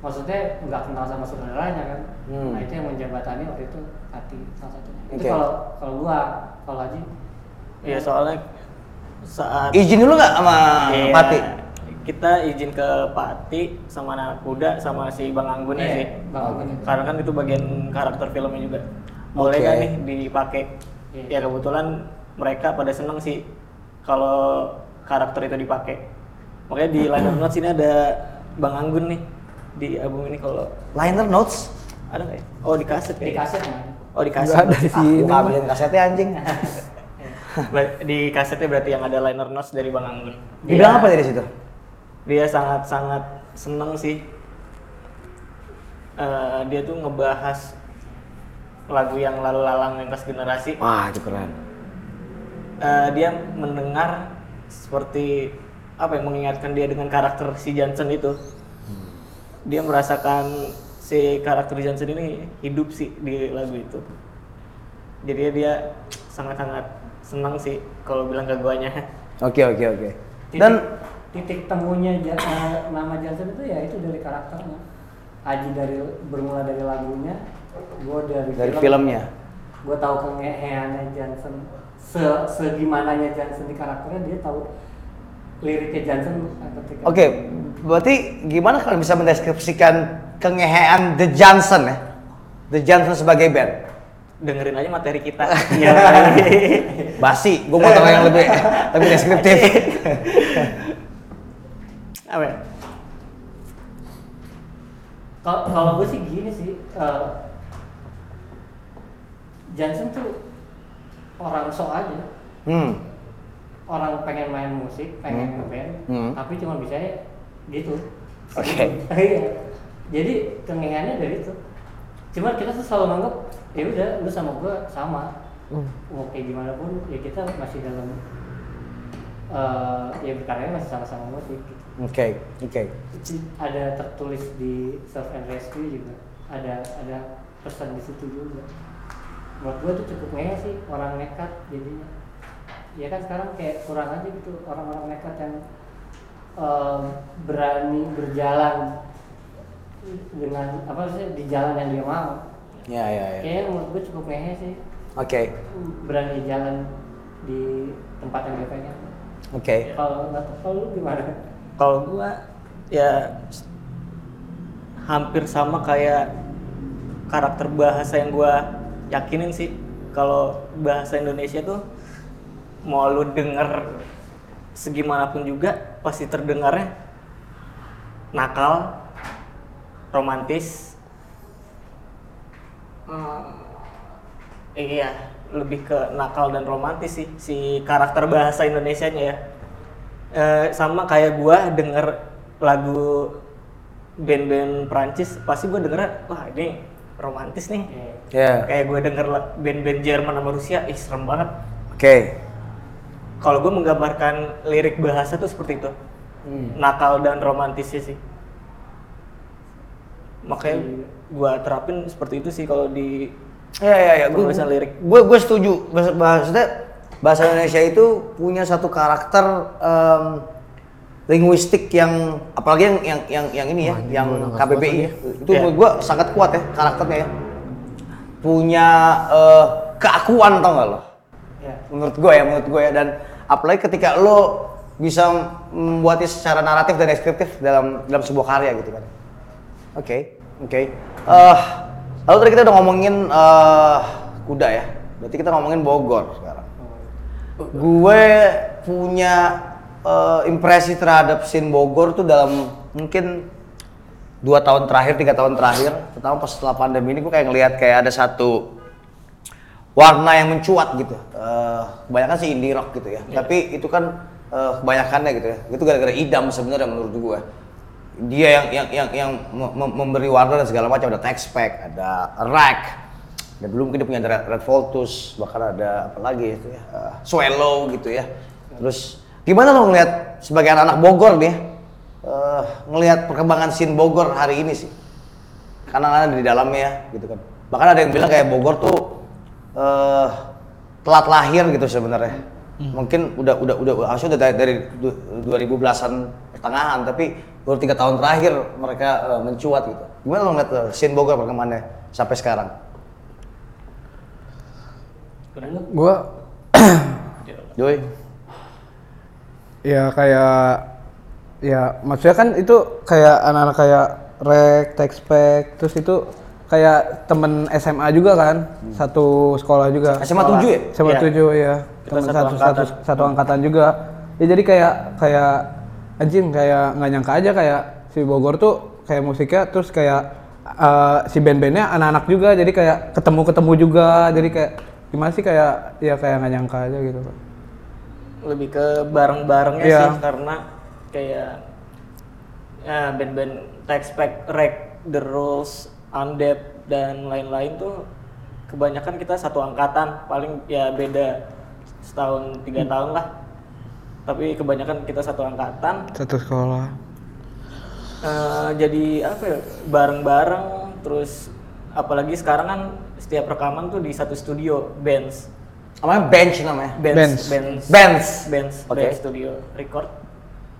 maksudnya nggak kenal sama saudaranya kan Hmm. nah itu yang menjembatani waktu itu hati salah satunya itu Oke. kalau kalau gua kalau Haji iya soalnya saat Izin dulu nggak sama Iya, Pati? Kita izin ke Pati sama anak kuda sama si Bang Anggun ya Iya, sih Bang Anggun karena kan itu bagian karakter filmnya juga boleh Oke. kan nih dipakai Iya. ya kebetulan mereka pada seneng sih kalau karakter itu dipakai Makanya di liner notes ini ada Bang Anggun nih di album ini kalau Liner notes? ada nggak ya? Oh di kaset di ya? kaset kan Oh di kaset. Nggak ada di Ah, sini. gua ambilin kasetnya anjing. Di kasetnya berarti yang ada liner notes dari Bang Anggun. Dia bilang apa dari situ? Dia sangat-sangat seneng sih. Eh, dia tuh ngebahas lagu yang lalu lalang lintas generasi. Wah, itu keren. Eh, dia mendengar seperti apa yang mengingatkan dia dengan karakter si Johnson itu. Dia merasakan si karakter Johnson ini hidup sih di lagu itu. Jadi dia sangat-sangat senang sih kalau bilang ke guanya. Oke, oke, oke. titik, Dan titik temunya eh, nama Johnson itu ya itu dari karakternya Aji dari bermula dari lagunya gue dari, dari filmnya. gue tahu kengeheannya Johnson se segimananya Johnson di karakternya dia tahu liriknya Johnson ketika Oke, berarti gimana kalau bisa mendeskripsikan kengehean The Johnson ya? The Johnson sebagai band. Dengerin aja materi kita. Iya. Basi, gue mau tahu yang lebih lebih deskriptif. apa ya? Kalau kalau gue sih gini sih, eh, Johnson tuh orang sok aja, Hmm. orang pengen main musik, pengen ngeband, Hmm. tapi cuma bisa gitu. Oke. Iya. Jadi kengehannya dari itu. Cuma kita tuh selalu nganggap ya udah lu sama gue sama. Hmm. Mau kayak gimana pun ya kita masih dalam eh ya berkarya masih sama-sama musik. Gitu. Oke, oke. ada tertulis di self and rescue juga. Ada ada pesan di situ juga. Menurut gue tuh cukup ngehe sih orang nekat jadinya. Ya kan sekarang kayak kurang aja gitu orang-orang nekat yang em, berani berjalan dengan apa sih di jalan yang dia mau. Ya, ya, ya. kayaknya menurut gue cukup ngehe sih. Oke, berani jalan di tempat yang dia pengen. Oke. kalau nggak tahu lu gimana Kalau gua ya hampir sama kayak karakter bahasa yang gua yakinin sih. Kalau bahasa Indonesia tuh mau lu denger segimanapun juga pasti terdengarnya nakal, romantis. Hmm, iya, lebih ke nakal dan romantis sih si karakter bahasa Indonesianya ya. Eh, sama kayak gua denger lagu band-band Prancis pasti gua denger wah ini romantis nih Ya, kayak gue denger band-band Jerman sama Rusia ih serem banget oke. kalau gue menggambarkan lirik bahasa tuh seperti itu nakal dan romantisnya sih makanya gua terapin seperti itu sih kalau di Ya, ya, ya. Gue Penulisan lirik. gue gue setuju. Bahasa, maksudnya bahasa Indonesia itu punya satu karakter em, linguistik yang apalagi yang yang yang, yang ini ya, yang KBBI ya. Itu Iya. menurut gue sangat kuat ya karakternya ya. Punya eh, keakuan tau gak lo? ya Menurut gue ya, menurut gue ya. Dan apalagi ketika lo bisa membuatnya secara naratif dan deskriptif dalam dalam sebuah karya gitu kan. Oke, oke. Eh, lalu tadi kita udah ngomongin eh, kuda ya. Berarti kita ngomongin Bogor sekarang. Gue punya eh, impresi terhadap scene Bogor tuh dalam mungkin dua tahun terakhir, tiga tahun terakhir, terutama pas setelah pandemi ini gue kayak ngelihat kayak ada satu warna yang mencuat gitu. Eh, kebanyakan sih indie rock gitu ya. Tapi itu kan eh, kebanyakannya gitu ya. Itu gara-gara idam sebenarnya menurut gue. Dia yang yang yang yang mem- mem- memberi warna dan segala macam. Ada Tex Pack, ada Rack, dan dulu mungkin dia punya Red, Red Voltus, bahkan ada apa lagi itu ya, eh, Swallow gitu ya. Terus gimana lo ngelihat sebagai anak-anak Bogor dia eh, ngelihat perkembangan scene Bogor hari ini sih? Karena ada di dalamnya ya, gitu kan. Bahkan ada yang bilang kayak Bogor tuh eh telat lahir gitu sebenarnya. Mungkin udah udah udah harusnya udah dari, dari du- 2000 belasan pertengahan, tapi baru tiga tahun terakhir mereka eh, mencuat gitu. Gimana lo ngeliat eh, scene Bogor perkembangannya sampai sekarang? Gua Doi. ya kayak ya maksudnya kan itu kayak anak-anak kayak rek, textpack, terus itu kayak temen SMA juga kan, satu sekolah juga. SMA 7 ya? SMA Iya. 7 ya. Temen satu satu, satu, angkatan. satu angkatan juga. Ya jadi kayak kayak anjing kayak nggak nyangka aja kayak si Bogor tuh kayak musiknya terus kayak eh, si band-bandnya anak-anak juga jadi kayak ketemu-ketemu juga jadi kayak gimana sih kayak ya kayak nggak nyangka aja gitu Pak. lebih ke bareng-barengnya Iya. sih karena kayak ya, band-band Texpack, Rek, The Rules, Undead dan lain-lain tuh kebanyakan kita satu angkatan. Paling ya beda setahun tiga tahun lah. Tapi kebanyakan kita satu angkatan. Satu sekolah. Eh, jadi apa ya bareng-bareng terus apalagi sekarang kan setiap rekaman tuh di satu studio bands Namanya bench namanya. Benz. bands bands Benz. bands Oke. Band studio record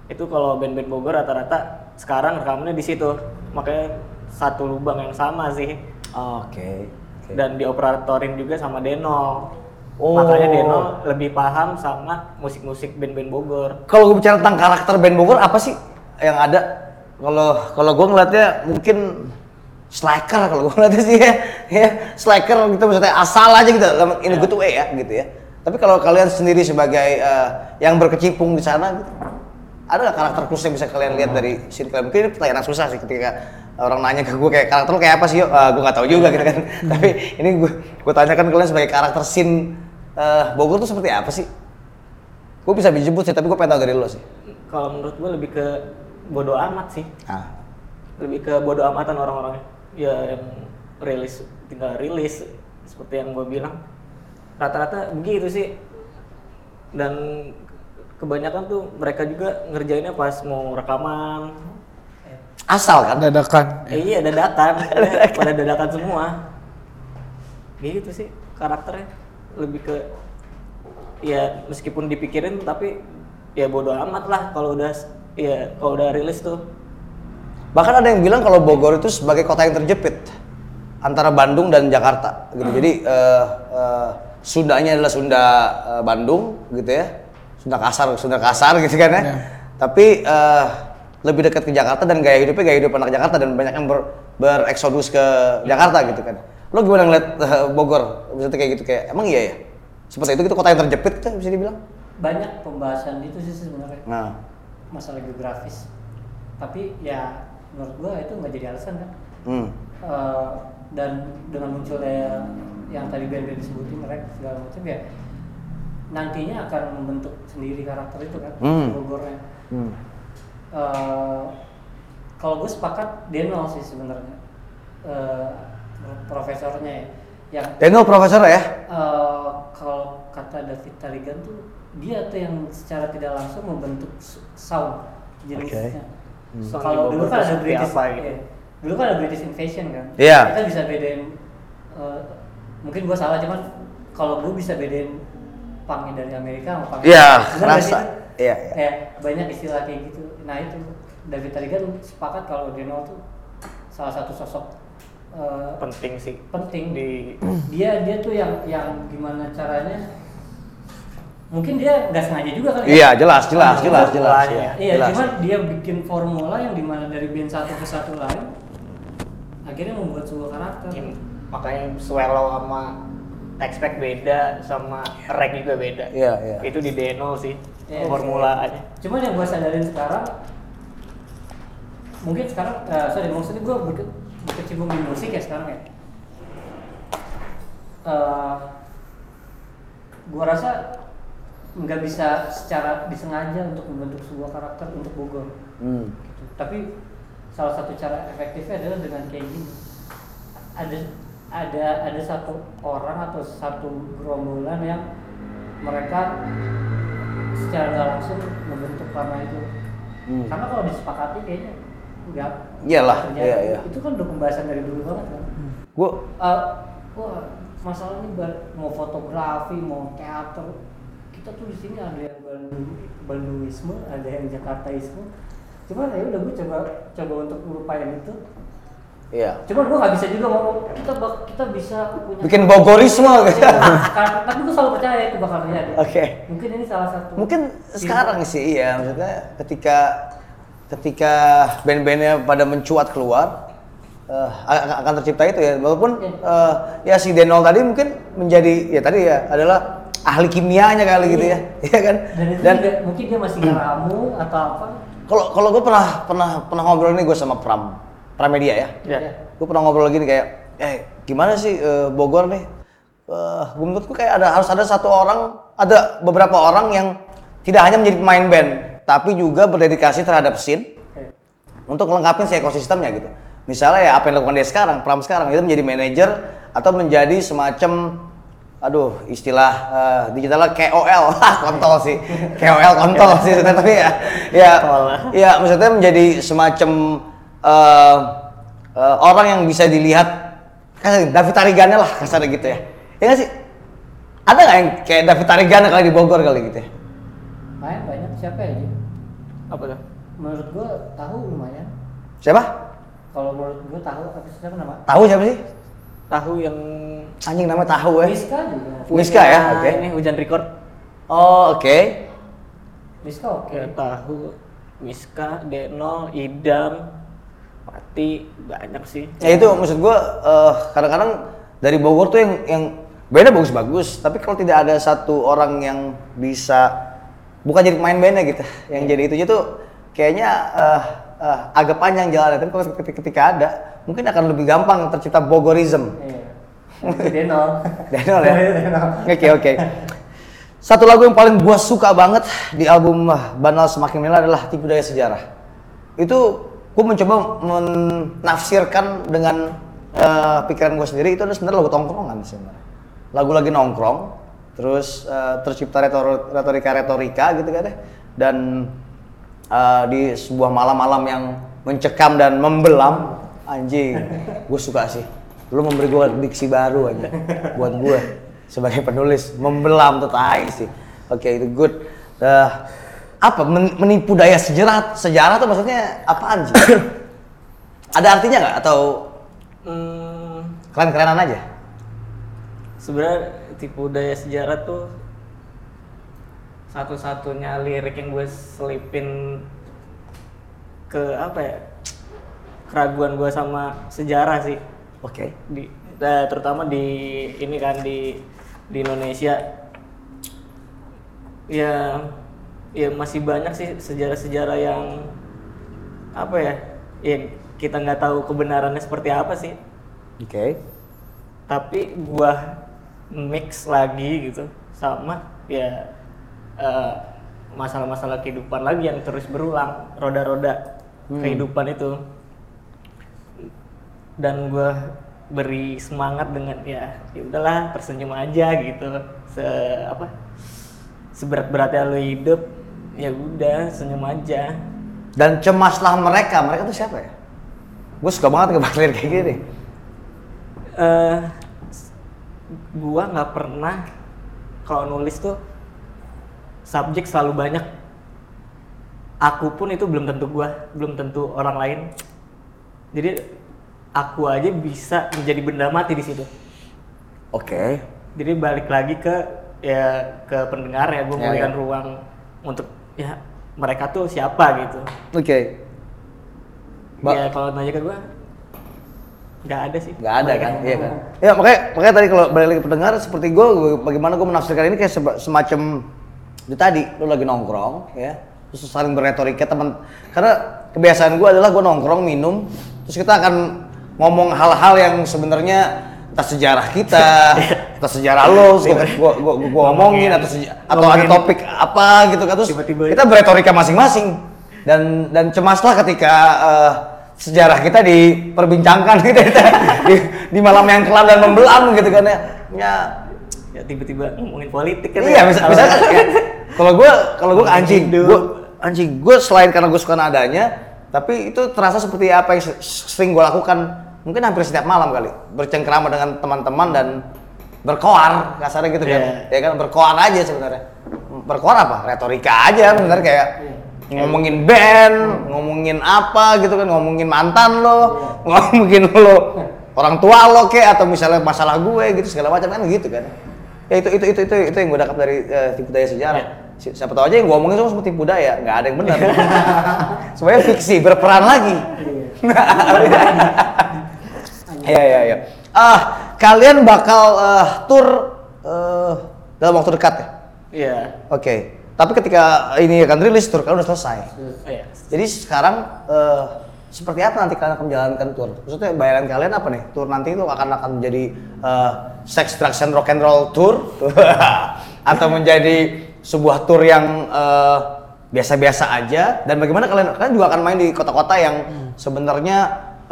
itu kalau band-band Bogor rata-rata sekarang rekamannya di situ makanya satu lubang yang sama sih Oke. oke. dan dioperatorin juga sama Deno Oh. makanya Deno lebih paham sama musik-musik band-band Bogor Kalau gue bicara tentang karakter band Bogor apa sih yang ada? Kalau kalau gue ngeliatnya mungkin slacker kalau gue ngeliatnya sih ya, ya slacker gitu maksudnya asal aja gitu in a good way ya gitu ya. Tapi kalau kalian sendiri sebagai eh, yang berkecimpung di sana gitu, ada nggak karakter khusus yang bisa kalian lihat dari sini kalian? Mungkin ini pertanyaan susah sih ketika orang nanya ke gue kayak karakter lu kayak apa sih yuk? gue nggak tahu juga gitu kan. Tapi ini gue gue tanyakan kalian sebagai karakter scene eh, Bogor tuh seperti apa sih? Gue bisa dijemput sih, tapi gue pengen tahu dari lo sih. kalau menurut gue lebih ke bodoh amat sih Ah. lebih ke bodoh amatan orang-orangnya ya yang rilis tinggal rilis seperti yang gue bilang. Rata-rata begitu sih. Dan kebanyakan tuh mereka juga ngerjainnya pas mau rekaman. Asal kan? dadakan. Eh, iya dadakan. Pada dadakan semua. Gitu sih karakternya. Lebih ke ya meskipun dipikirin tapi ya bodoh amat lah kalau udah ya kalau udah rilis tuh Bahkan ada yang bilang kalau Bogor itu sebagai kota yang terjepit antara Bandung dan Jakarta gitu. Jadi eh, eh, Sundanya adalah Sunda eh, Bandung gitu ya. Sunda kasar, Sunda kasar gitu kan ya. Tapi eh, lebih dekat ke Jakarta dan gaya hidupnya gaya hidup anak Jakarta dan banyak yang ber, bereksodus ke Jakarta gitu kan. Lo gimana ngeliat eh, Bogor? Maksudnya kayak gitu kayak emang iya ya? Seperti itu gitu kota yang terjepit tuh bisa dibilang. banyak pembahasan itu sih sebenarnya Nah, masalah geografis tapi ya menurut gua itu nggak jadi alasan kan hmm. Eh, dan dengan munculnya yang tadi band-band disebutin mereka segala macam ya nantinya akan membentuk sendiri karakter itu kan Hmm. Bogornya Hmm. Eh, kalau gue sepakat Deno sih sebenarnya Eh, profesornya ya yang Daniel profesor ya? Eh, kalau kata David Taligan tuh dia tuh yang secara tidak langsung membentuk sound jenisnya. Sound Kalau dulu kan ada British, apa gitu? iya. dulu kan ada British Invasion kan. Iya. Kita bisa bedain. eh, mungkin gua salah cuman kalau gua bisa bedain punknya dari Amerika sama punk. Iya, Sebenarnya kerasa. gitu, Iya, iya. Kayak banyak istilah kayak gitu. Nah itu David Taligan sepakat kalau Deno tuh salah satu sosok eh, penting sih penting di dia dia tuh yang yang gimana caranya mungkin dia nggak sengaja juga kali ya. Iya, jelas, jelas, Ah, jelas, jelas. formulanya. Iya, iya jelas. cuman dia bikin formula yang di mana dari band satu ke satu lain akhirnya membuat sebuah karakter Ini makanya swallow sama Texpack beda sama Rek juga beda. Iya, iya. Itu di Deno sih Iya. formulanya. cuman yang gue sadarin sekarang mungkin sekarang eh, sorry maksudnya gue berke, berkecimpung di musik ya sekarang ya Eh, gue rasa nggak bisa secara disengaja untuk membentuk sebuah karakter untuk Bogor Hmm. gitu. tapi salah satu cara efektifnya adalah dengan kayak gini ada ada ada satu orang atau satu gerombolan yang mereka secara nggak langsung membentuk karena itu Hmm. karena kalau disepakati kayaknya nggak Iyalah, iya, iya. itu kan udah pembahasan dari dulu banget kan Gue Eh, wah masalahnya ba- mau fotografi mau teater kita tuh di sini ada yang Bandung Bandungisme ada yang Jakartaisme cuman ya udah gue coba coba untuk melupain itu iya. cuman gue nggak bisa juga ngomong kita kita bisa punya Bikin Bogorisme gitu. Tapi gue selalu percaya itu bakal terjadi Oke. mungkin ini salah satu Mungkin sekarang sih iya, maksudnya ketika ketika band-bandnya pada mencuat keluar eh, akan tercipta itu ya. Walaupun eh, ya si Denol tadi mungkin menjadi ya tadi ya adalah ahli kimianya kali gitu ya, iya kan? dan Dan juga mungkin dia masih ngeramu atau apa kalau kalau gue pernah pernah pernah ngobrol nih gue sama Pram Pramedia ya. Ya. Gue pernah ngobrol gini kayak, eh gimana sih eh, Bogor nih? Eh, menurutku kayak ada harus ada satu orang, ada beberapa orang yang tidak hanya menjadi pemain band, tapi juga berdedikasi terhadap scene untuk melengkapi si ekosistemnya gitu. Misalnya ya apa yang dilakukan dia sekarang, Pram sekarang itu menjadi manajer atau menjadi semacam aduh istilah eh, digitalnya KOL, kontol sih, KOL kontol sih sebenarnya, tapi ya ya ya maksudnya menjadi semacam eh, eh, orang yang bisa dilihat kasar David Tarigana lah kasar gitu ya. Ya nggak sih? Ada nggak yang kayak David Tarigana kali di Bogor kali gitu ya? Main banyak siapa ya? Ji? Apa tuh? Menurut gua tahu lumayan. Siapa? Kalau menurut gua tahu apa sih siapa nama? Tahu siapa sih? Tahu yang Anjing namanya tahu ya. Miska juga. Miska ya, Nah, oke. Ini hujan record. Oh, oke. Miska oke. Ya tahu Miska, Deno, Idam, Pati banyak sih. Ya itu maksud gua eh, kadang-kadang dari Bogor tuh yang yang bandnya bagus-bagus, tapi kalau tidak ada satu orang yang bisa bukan jadi pemain bandnya gitu, yang jadi itu tuh kayaknya eh, eh, agak panjang jalannya. Tapi kalau ketika, ketika ada, mungkin akan lebih gampang tercipta Bogorism. Iya. Denol. Denol ya. Oke oke. Satu lagu yang paling gua suka banget di album ah, Banal Semakin Menila adalah Tipu Daya Sejarah. Itu gua mencoba menafsirkan dengan eh, pikiran gua sendiri itu sebenarnya lagu tongkrongan sebenarnya. Lagu lagi nongkrong, terus eh, tercipta retor- retorika-retorika gitu kan ya. Dan eh, di sebuah malam-malam yang mencekam dan membelam, anjing, gue suka sih. Lu memberi gue diksi baru aja buat gue sebagai penulis membelam tuh tai sih. Oke itu good. Eh, apa men- menipu daya sejarah sejarah tuh maksudnya apaan sih? Ada artinya nggak atau Hmm, keren-kerenan aja? sebenarnya tipu daya sejarah tuh satu-satunya lirik yang gue selipin ke apa ya keraguan gue sama sejarah sih Oke. di eh, terutama di ini kan di di Indonesia ya ya masih banyak sih sejarah-sejarah yang apa ya yang kita nggak tahu kebenarannya seperti apa sih Oke. tapi gua mix lagi gitu sama ya eh, masalah-masalah kehidupan lagi yang terus berulang roda-roda kehidupan itu dan gua beri semangat dengan ya ya udahlah tersenyum aja gitu se apa seberat-beratnya lo hidup ya udah senyum aja Dan cemaslah mereka. Mereka tuh siapa ya? Gue suka banget ngebahas lirik kayak gini. eh gua nggak pernah kalau nulis tuh subjek selalu banyak aku pun itu belum tentu gua belum tentu orang lain jadi aku aja bisa menjadi benda mati di situ. Oke. jadi balik lagi ke ya ke pendengar ya gue Ya, memberikan ya. ruang untuk ya mereka tuh siapa gitu. Oke. Ba- ya kalau nanya ke gua nggak ada sih. Nggak ada kan? iya kan? Ya makanya makanya tadi kalau balik lagi ke pendengar seperti gue bagaimana gue menafsirkan ini kayak semacam itu tadi lu lagi nongkrong ya. Terus saling berretorika teman karena kebiasaan gue adalah gue nongkrong minum terus kita akan ngomong hal-hal yang sebenarnya entah sejarah kita entah sejarah lo gue gua, gua, gua ngomongin atau atau ada topik apa gitu kan. Terus Tiba-tiba- kita berretorika masing-masing. Dan dan cemaslah ketika eh, sejarah kita diperbincangkan gitu ya, di, di malam yang kelam dan membelam gitu kan ya. Ya, ya tiba-tiba ngomongin politik kan iya ya. bisa kan ya. Kalau gue kalau gue anjing, gue anjing gue selain karena gue suka nadanya, tapi itu terasa seperti apa yang se- sering gue lakukan mungkin hampir setiap malam kali. Bercengkrama dengan teman-teman dan berkoar kasarnya gitu kan. Iya. ya kan berkoar aja sebenarnya. Berkoar apa? Retorika aja bener kayak ngomongin band ngomongin apa gitu kan ngomongin mantan lo ngomongin lo orang tua lo kayak atau misalnya masalah gue gitu segala macam kan gitu kan. Ya itu itu itu itu itu yang gue dapat dari eh, tipu daya sejarah. Si- siapa tahu aja yang gue omongin semua seperti tipu daya nggak ada yang benar. Semuanya fiksi berperan lagi Iya iya iya. Ah, kalian bakal eh, tur eh, dalam waktu dekat ya? Iya. Oke. tapi ketika ini akan rilis tur kalian udah selesai. Iya. Jadi sekarang eh, seperti apa nanti kalian akan menjalankan tour? Maksudnya bayaran kalian apa nih? Tour nanti itu akan akan menjadi eh, sex, drugs, and rock and roll tour atau menjadi sebuah tour yang eh, biasa-biasa aja? Dan bagaimana kalian kalian juga akan main di kota-kota yang sebenarnya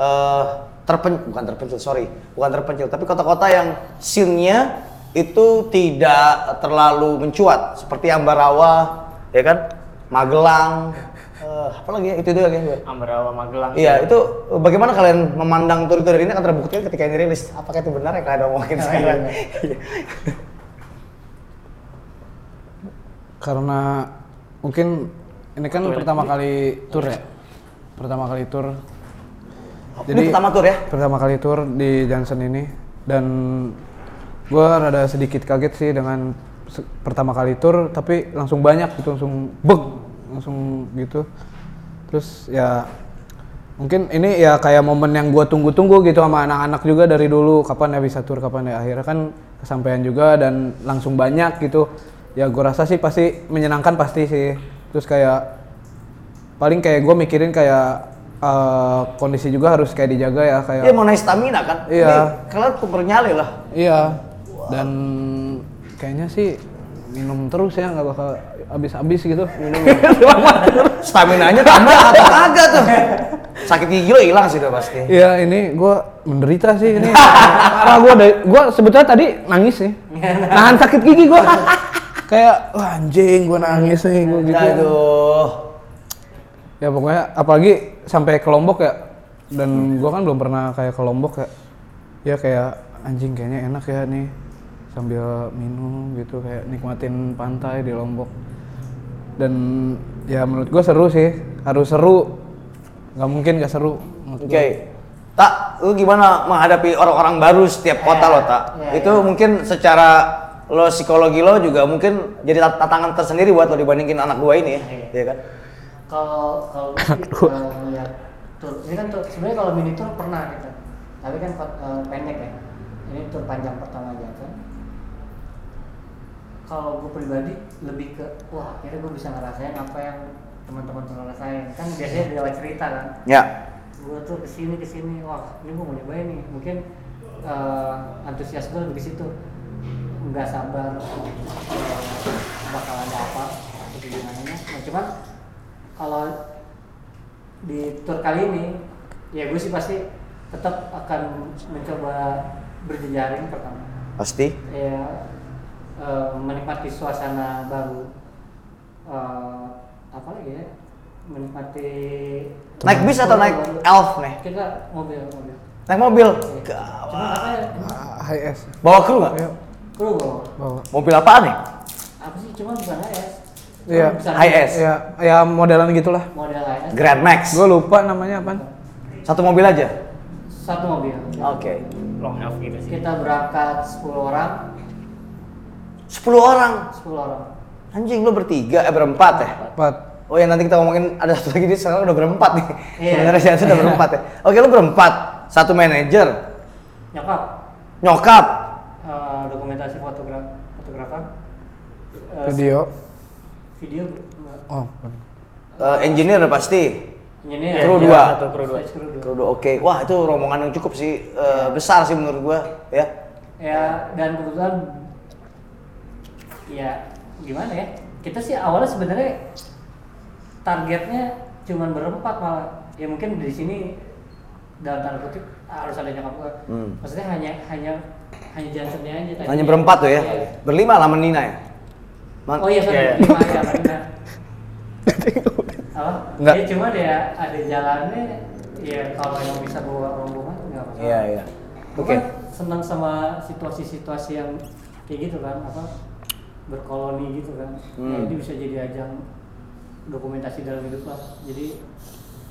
eh, terpen bukan terpencil sorry bukan terpencil tapi kota-kota yang scene-nya itu tidak terlalu mencuat seperti Ambarawa ya kan Magelang eh, apa lagi ya itu doang ya. Ambarawa Magelang. Iya, itu bagaimana kalian memandang tur-tur ini akan terbukti ketika ini rilis? Apakah itu benar yang kalian omongin sekarang? Karena mungkin ini kan pertama kali tour ya. Pertama kali tour. ini pertama tur ya? Pertama kali tour di Johnson ini dan gue rada sedikit kaget sih dengan pertama kali tour tapi langsung banyak gitu langsung beg langsung gitu terus ya mungkin ini ya kayak momen yang gue tunggu-tunggu gitu sama anak-anak juga dari dulu kapan ya bisa tour kapan ya akhirnya kan kesampaian juga dan langsung banyak gitu ya gue rasa sih pasti menyenangkan pasti sih terus kayak paling kayak gue mikirin kayak eh, kondisi juga harus kayak dijaga ya kayak Iya mengenai stamina kan? Iya. Ini kalian tuh bernyali lah. Iya. Dan kayaknya sih minum terus ya nggak bakal habis-habis gitu. Minum. Stamina-nya tambah atau kagak tuh? Sakit gigi lo hilang sih udah pasti. Iya ini gua menderita sih ini. Karena gua dari gua sebetulnya tadi nangis sih. Nahan sakit gigi gua. Kayak wah anjing gua nangis nih gua gitu. Aduh. Ya pokoknya apalagi sampai ke Lombok ya. Dan gua kan belum pernah kayak ke Lombok ya. Ya kayak anjing kayaknya enak ya nih sambil minum gitu kayak nikmatin pantai di Lombok. Dan ya menurut gua seru sih, harus seru. nggak mungkin gak seru. Oke. gua. Tak, lu gimana menghadapi orang-orang baru setiap kota lo, Tak? Iya, itu mungkin secara lo psikologi lo juga mungkin jadi tantangan tersendiri buat lo dibandingin anak gua ini ya, Iya kan? Kalau kalau gue kalau ngeliat tur ini kan tur sebenarnya kalau mini tour pernah gitu tapi kan eh, pendek ya. Ini tur panjang pertama aja kan kalau gue pribadi lebih ke wah akhirnya gue bisa ngerasain apa yang teman-teman pernah rasain. Kan biasanya di lewat cerita kan? Ya. gue tuh ke sini ke sini wah ini gue mau nyobain nih. Mungkin eh, antusias gue lebih situ. Nggak sabar eh, bakal ada apa atau gimana. Nah, cuman kalau di tour kali ini ya gue sih pasti tetap akan mencoba berjejaring pertama Pasti. ya eh, menikmati suasana baru Eh, apa lagi ya menikmati Naik bis atau naik elf nih? kita mobil mobil Naik mobil. cuma apa ya Ah, High S. Bawa kru nggak? Ayo, kru bawa. bawa. Mobil apaan nih? apa sih cuma bukan HS Iya. Cuma High S. Ya, ya modelan gitulah. model HS Grand Max. Gue lupa namanya apa. Satu mobil aja. satu mobil Oke. Long elf gitu sih. kita berangkat 10 orang 10 orang. 10 orang Anjing lu bertiga, eh berempat ya? Empat. Oh ya nanti kita ngomongin ada satu lagi dia sekarang udah berempat nih. Iya. Sebenarnya sih udah berempat ya. Oke lu berempat, satu manajer, nyokap nyokap, eh, dokumentasi fotograf fotografer eh, Video. Video enggak. Oh. eh, engineer pasti, ini Iya, Kru dua. Kru dua. Kru dua. Oke. Wah itu rombongan yang cukup sih eh, besar sih menurut gua ya. ya dan kebetulan ya gimana ya kita sih awalnya sebenarnya targetnya cuman berempat malah ya mungkin di sini dalam tanda kutip harus ada nyokap gua Hmm. maksudnya hanya hanya hanya Johnsonnya aja tadi. Hanya berempat tuh ya. Iya. Berlima lah Nina ya. Man- oh iya sorry Iya, iya. ya Marina apa Enggak. ya cuma ya ada jalannya ya kalau yang bisa bawa rombongan nggak masalah Iya iya. Oke. kan senang sama situasi-situasi yang kayak gitu kan apa berkoloni gitu kan ya Hmm. ini bisa jadi ajang dokumentasi dalam hidup lah jadi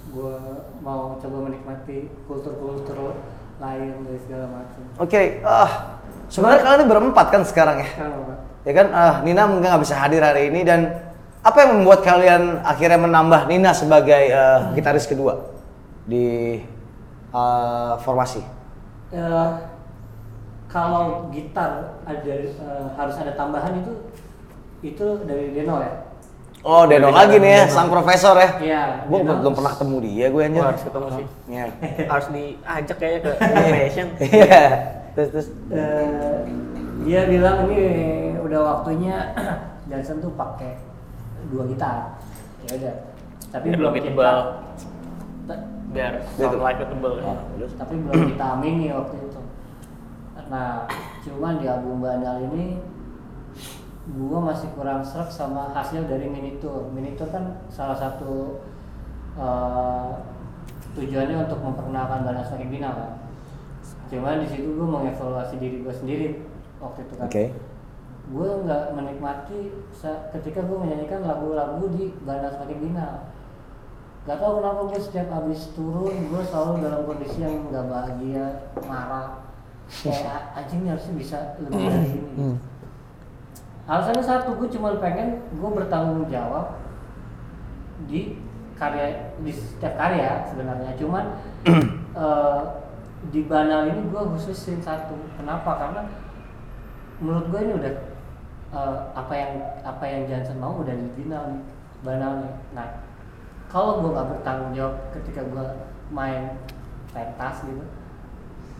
gua mau coba menikmati kultur-kultur lain dari segala macam Oke, ah sebenarnya kalian ini berempat kan sekarang ya. Pak? Ya kan, ah, Nina mungkin nggak bisa hadir hari ini dan apa yang membuat kalian akhirnya menambah Nina sebagai eh, gitaris kedua di eh, formasi? Eh, kalau gitar ada eh, harus ada tambahan itu itu dari Deno ya Oh, Denong lagi nih ya, sang profesor ya. Iya. Gue belum pernah ketemu dia gue anjir. Harus ketemu sih. Iya. Harus diajak kayaknya ke innovation. Iya. Terus terus. Eh, dia bilang ini udah waktunya Johnson tuh pakai dua gitar. Ya udah. Tapi belum kita tebal. Biar Betul. sound like tebel. Oh, terus. tapi belum kita amini waktu itu. Nah, cuman di album Bandal ini gua masih kurang serak sama hasil dari mini tour. Mini tour kan salah satu eh, tujuannya untuk memperkenalkan Bandal Semakin Bina kan. Cuman di situ gua mengevaluasi diri gua sendiri waktu itu kan. Oke. Gue nggak menikmati ketika gue menyanyikan lagu-lagu di Bandar Semakin Bina. Gak tau kenapa gue setiap habis turun gue selalu dalam kondisi yang nggak bahagia, marah. Kayak anjing ini harusnya bisa lebih dari ini. Alasannya satu, gue cuma pengen gue bertanggung jawab di karya di setiap karya sebenarnya. Cuman eh, di banal ini gue khususin satu. Kenapa? Karena menurut gue ini udah eh, apa yang apa yang Johnson mau udah di final nih, banal nih. Nah, kalau gue nggak bertanggung jawab ketika gue main pentas gitu,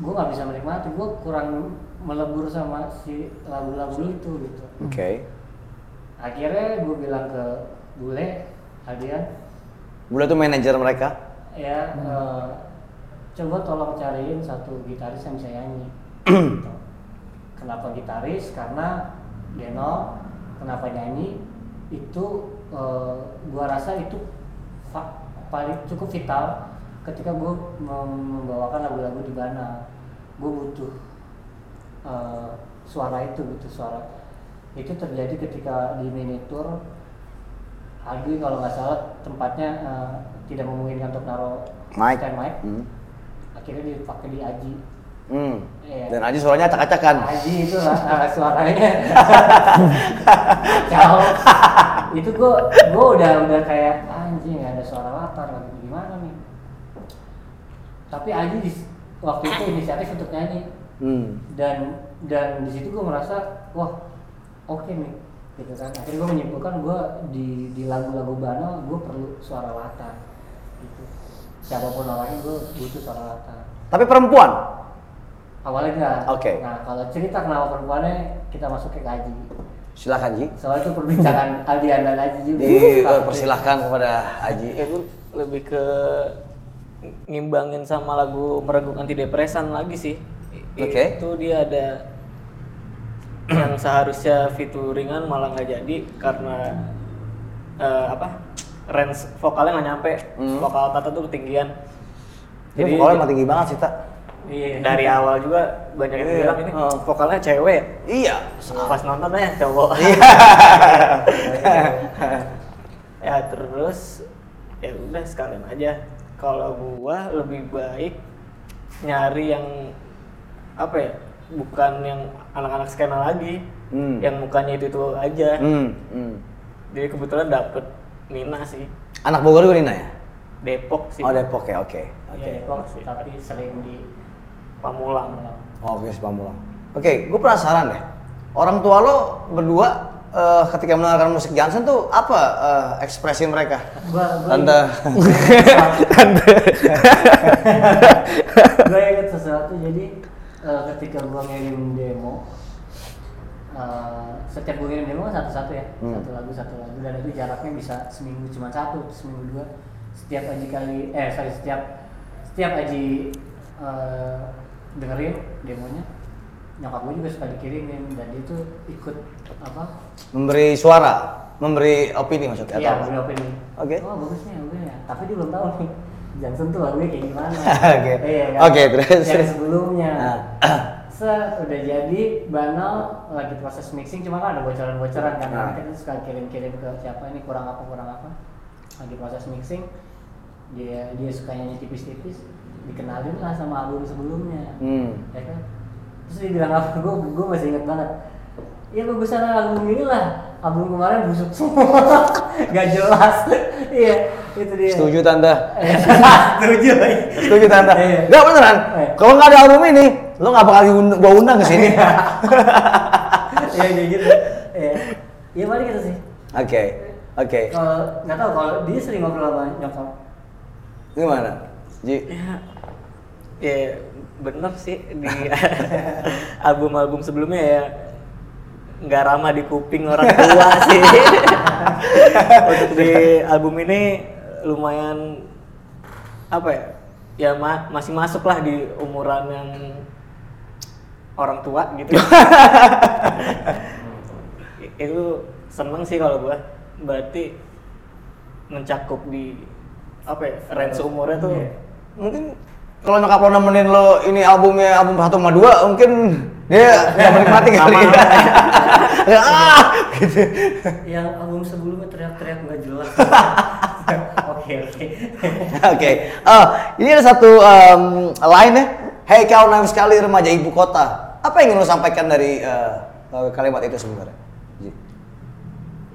gue nggak bisa menikmati. Gue kurang melebur sama si lagu-lagu itu gitu. Oke. Akhirnya gue bilang ke Bule, Adian, Bule tuh manajer mereka. ya eh, coba tolong cariin satu gitaris yang bisa nyanyi. Gitu. Kenapa gitaris? Karena Deno, kenapa nyanyi? Itu eh, gua rasa itu paling cukup vital ketika gue membawakan lagu-lagu di Bana. Gue butuh eh, suara itu, butuh suara. Itu terjadi ketika di miniatur Aldi kalau nggak salah tempatnya eh, tidak memungkinkan untuk naruh Mic. stand mic. Hmm. Akhirnya dipakai di Aji. Hmm. Iya. Dan Aji suaranya acak-acakan. Aji itu lah suaranya. Kacau. itu gue gue udah udah kayak anjing nggak ada suara latar lagi gimana nih. Tapi Aji di, waktu itu inisiatif untuk nyanyi Hmm. dan dan di situ gue merasa wah oke nih gitu kan akhirnya gue menyimpulkan gue di di lagu-lagu Bano gue perlu suara latar gitu siapa pun orangnya gue butuh suara latar Tapi perempuan. Awalnya enggak Oke. nah kalau cerita kenapa perempuannya kita masuk ke gaji Silakan Ji. soalnya itu perbincangan Aldian dan Aji juga Dipersilahkan kepada Aji. Itu lebih ke ngimbangin sama lagu meragukan antidepresan lagi sih. Oke. Itu dia ada yang seharusnya featuringan malah nggak jadi karena eh, apa range vokalnya nggak nyampe Hmm. vokal Tata tuh ketinggian Ini vokalnya mah tinggi banget sih, Tak. Iya dari awal juga banyak yang Iya. bilang ini Oh. vokalnya cewek Iya. pas nontonnya cowok ya terus ya udah sekalian aja kalau gua lebih baik nyari yang apa ya bukan yang anak-anak skena lagi Hmm. yang mukanya itu itu aja Hmm. hmm. jadi kebetulan dapet Nina sih Anak Bogor juga Nina ya? Depok sih Oh Depok ya, oke. Oke. Iya, Depok, tapi sering di Pamulang Oh, Oke, si Pamulang. Oke, gue penasaran deh. Orang tua lo berdua eh, ketika mendengarkan musik Johnson tuh apa eh, ekspresi mereka? gua gua Tante. gue inget sesuatu jadi eh, ketika gue ngirim demo eh, setiap gue ngirim demo kan satu-satu ya Hmm. satu lagu satu lagu dan itu jaraknya bisa seminggu cuma satu seminggu dua setiap aji kali eh sorry setiap setiap aji eh, dengerin demonya nyokap gue juga suka dikirimin dan dia tuh ikut apa Memberi suara, memberi opini maksudnya iya beli opini Oke. oh bagusnya bagusnya tapi dia belum tahu nih Johnson tuh lagunya kayak gimana Oke. Iya, kan? Oke, terus. yang sebelumnya Ah. set udah jadi banal lagi proses mixing cuma kan ada bocoran-bocoran kan Ah. kita suka kirim-kirim ke siapa ini kurang apa kurang apa lagi proses mixing dia dia suka nyanyi tipis-tipis dikenalin lah sama album sebelumnya Hmm. ya kan terus dia bilang apa gue gue masih inget banget ya bagusan album ini lah album kemarin busuk semua gak jelas iya itu dia Setuju tante. Eh, setuju Setuju tante. Iya. Enggak beneran. Eh. Kalau nggak ada album ini, lo nggak bakal gua undang ke sini. Iya kayak gitu. Iya. Iya paling gitu sih. Oke. Oke. Kalau nggak tahu kalau dia sering ngobrol sama nyokap. Gimana? Ji. ya ya bener sih di album-album sebelumnya ya. Nggak ramah di kuping orang tua sih. Untuk di album ini lumayan apa ya ya ma- masih masuk lah di umuran yang orang tua gitu. Itu seneng sih kalau gua. Berarti mencakup di apa ya range umurnya tuh Iya. Mungkin kalau nyokap lo nemenin lo ini albumnya album 1 sama 2 mungkin dia nggak menikmati kali ya. Ya, ah, gitu. Yang album sebelumnya teriak-teriak nggak jelas. Oke oke. Oke. Oh, ini ada satu um, line ya. Hey kau naif sekali remaja ibu kota. Apa yang ingin lo sampaikan dari uh, kalimat itu sebenarnya? Ji?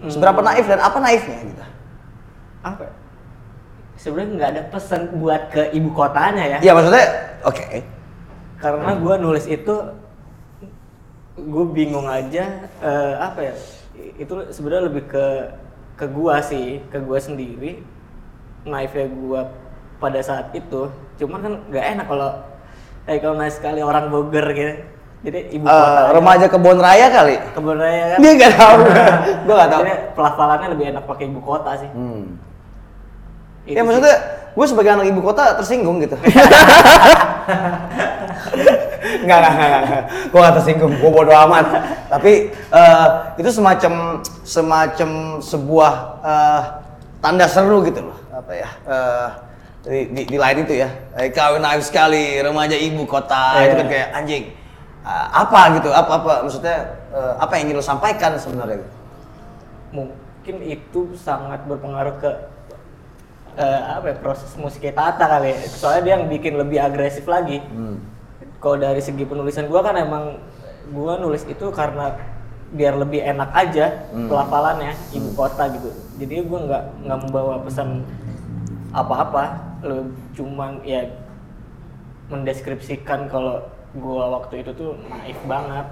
Seberapa naif dan apa naifnya gitu? apa ya? Sebenarnya nggak ada pesan buat ke ibu kotanya ya Ya maksudnya, oke. karena gua nulis itu gue bingung aja eh, apa ya itu sebenarnya lebih ke ke gua sih ke gua sendiri naifnya gua pada saat itu cuma kan nggak enak kalau eh kalau naif sekali orang Bogor gitu jadi ibu Uh, kota aja. remaja kebon raya kali. kebun raya kan Dia nggak tahu. Gue nggak tahu. jadi pelafalannya lebih enak pakai ibu kota sih Hmm. Itu ya sih. maksudnya gue sebagai anak ibu kota tersinggung gitu. Enggak, enggak, enggak, enggak. Gue gak tersinggung, gue bodo amat. Tapi eh, itu semacam semacam sebuah eh, tanda seru gitu loh. Apa ya? eh, di, di, di lain itu ya. Kau naif sekali remaja ibu kota. Iya. Itu kan kayak anjing. Eh, apa gitu? Apa apa maksudnya eh, apa yang ingin lo sampaikan sebenarnya? mungkin itu sangat berpengaruh ke eh, apa ya, proses musiknya Tata kali ya. soalnya dia yang bikin lebih agresif lagi Hmm. kalau dari segi penulisan gua kan emang gua nulis itu karena biar lebih enak aja Hmm. pelafalannya ibu kota gitu jadi gua nggak nggak membawa pesan apa-apa lo cuman ya mendeskripsikan kalau gua waktu itu tuh naif banget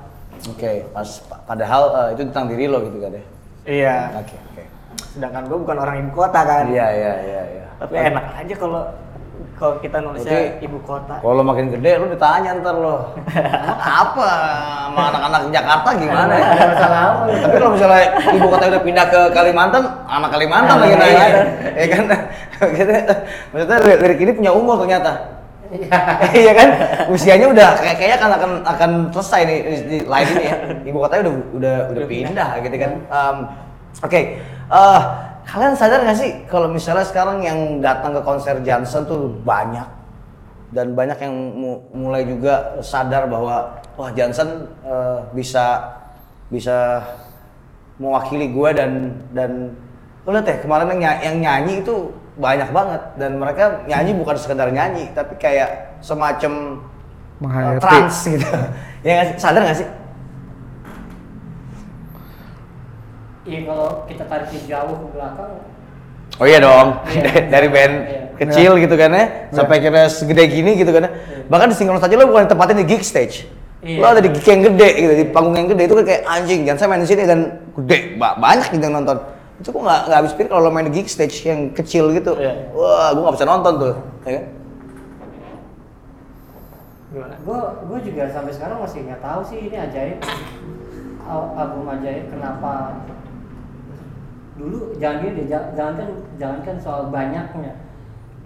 Oke, pas padahal eh, itu tentang diri lo gitu kan ya. iya Oke, oke. Sedangkan gua bukan orang ibu kota kan Iya, iya, iya, iya. tapi enak aja kalau kalau kita nulisnya Berarti- ibu kota Kalau makin gede, lo ditanya ntar lo apa sama anak-anak Jakarta gimana ya? Masalah apa? Tapi kalau misalnya ibu kota udah pindah ke Kalimantan, anak Kalimantan lagi nanya, ya kan? Maksudnya lirik ini punya umur ternyata. Iya kan? Usianya udah kayak kayaknya akan akan akan selesai nih di, di lain ini ya. Ibu kotanya udah udah udah pindah gitu kan. Um, Oke, Eh, kalian sadar nggak sih kalau misalnya sekarang yang datang ke konser Johnson tuh banyak? Dan banyak yang mu- mulai juga sadar bahwa wah Johnson eh, bisa bisa mewakili gue dan dan lo lihat ya kemarin yang, ny- yang nyanyi itu banyak banget. Dan mereka nyanyi bukan sekedar nyanyi tapi kayak semacam uh, trance gitu. Ya sadar nggak sih Iya kalau kita tarik jauh ke belakang, oh iya dong Iya. dari band Iya. kecil gitu kan ya sampai kira segede gini gitu kan ya. Bahkan di single saja lo bukan tempatin di gig stage. Iya. lo ada di gig yang gede gitu di panggung yang gede itu kan kayak anjing jangan saya main di sini dan gede ba- banyak gitu yang nonton. Itu kok nggak nggak habis pikir kalau lo main di gig stage yang kecil gitu. Iya. wah gue nggak bisa nonton tuh ya kan? Gimana? Gue gue juga sampai sekarang masih nggak tahu sih ini ajaib Al- album ajaib kenapa dulu jangan gini deh ja- jangan kan jangan kan soal banyaknya.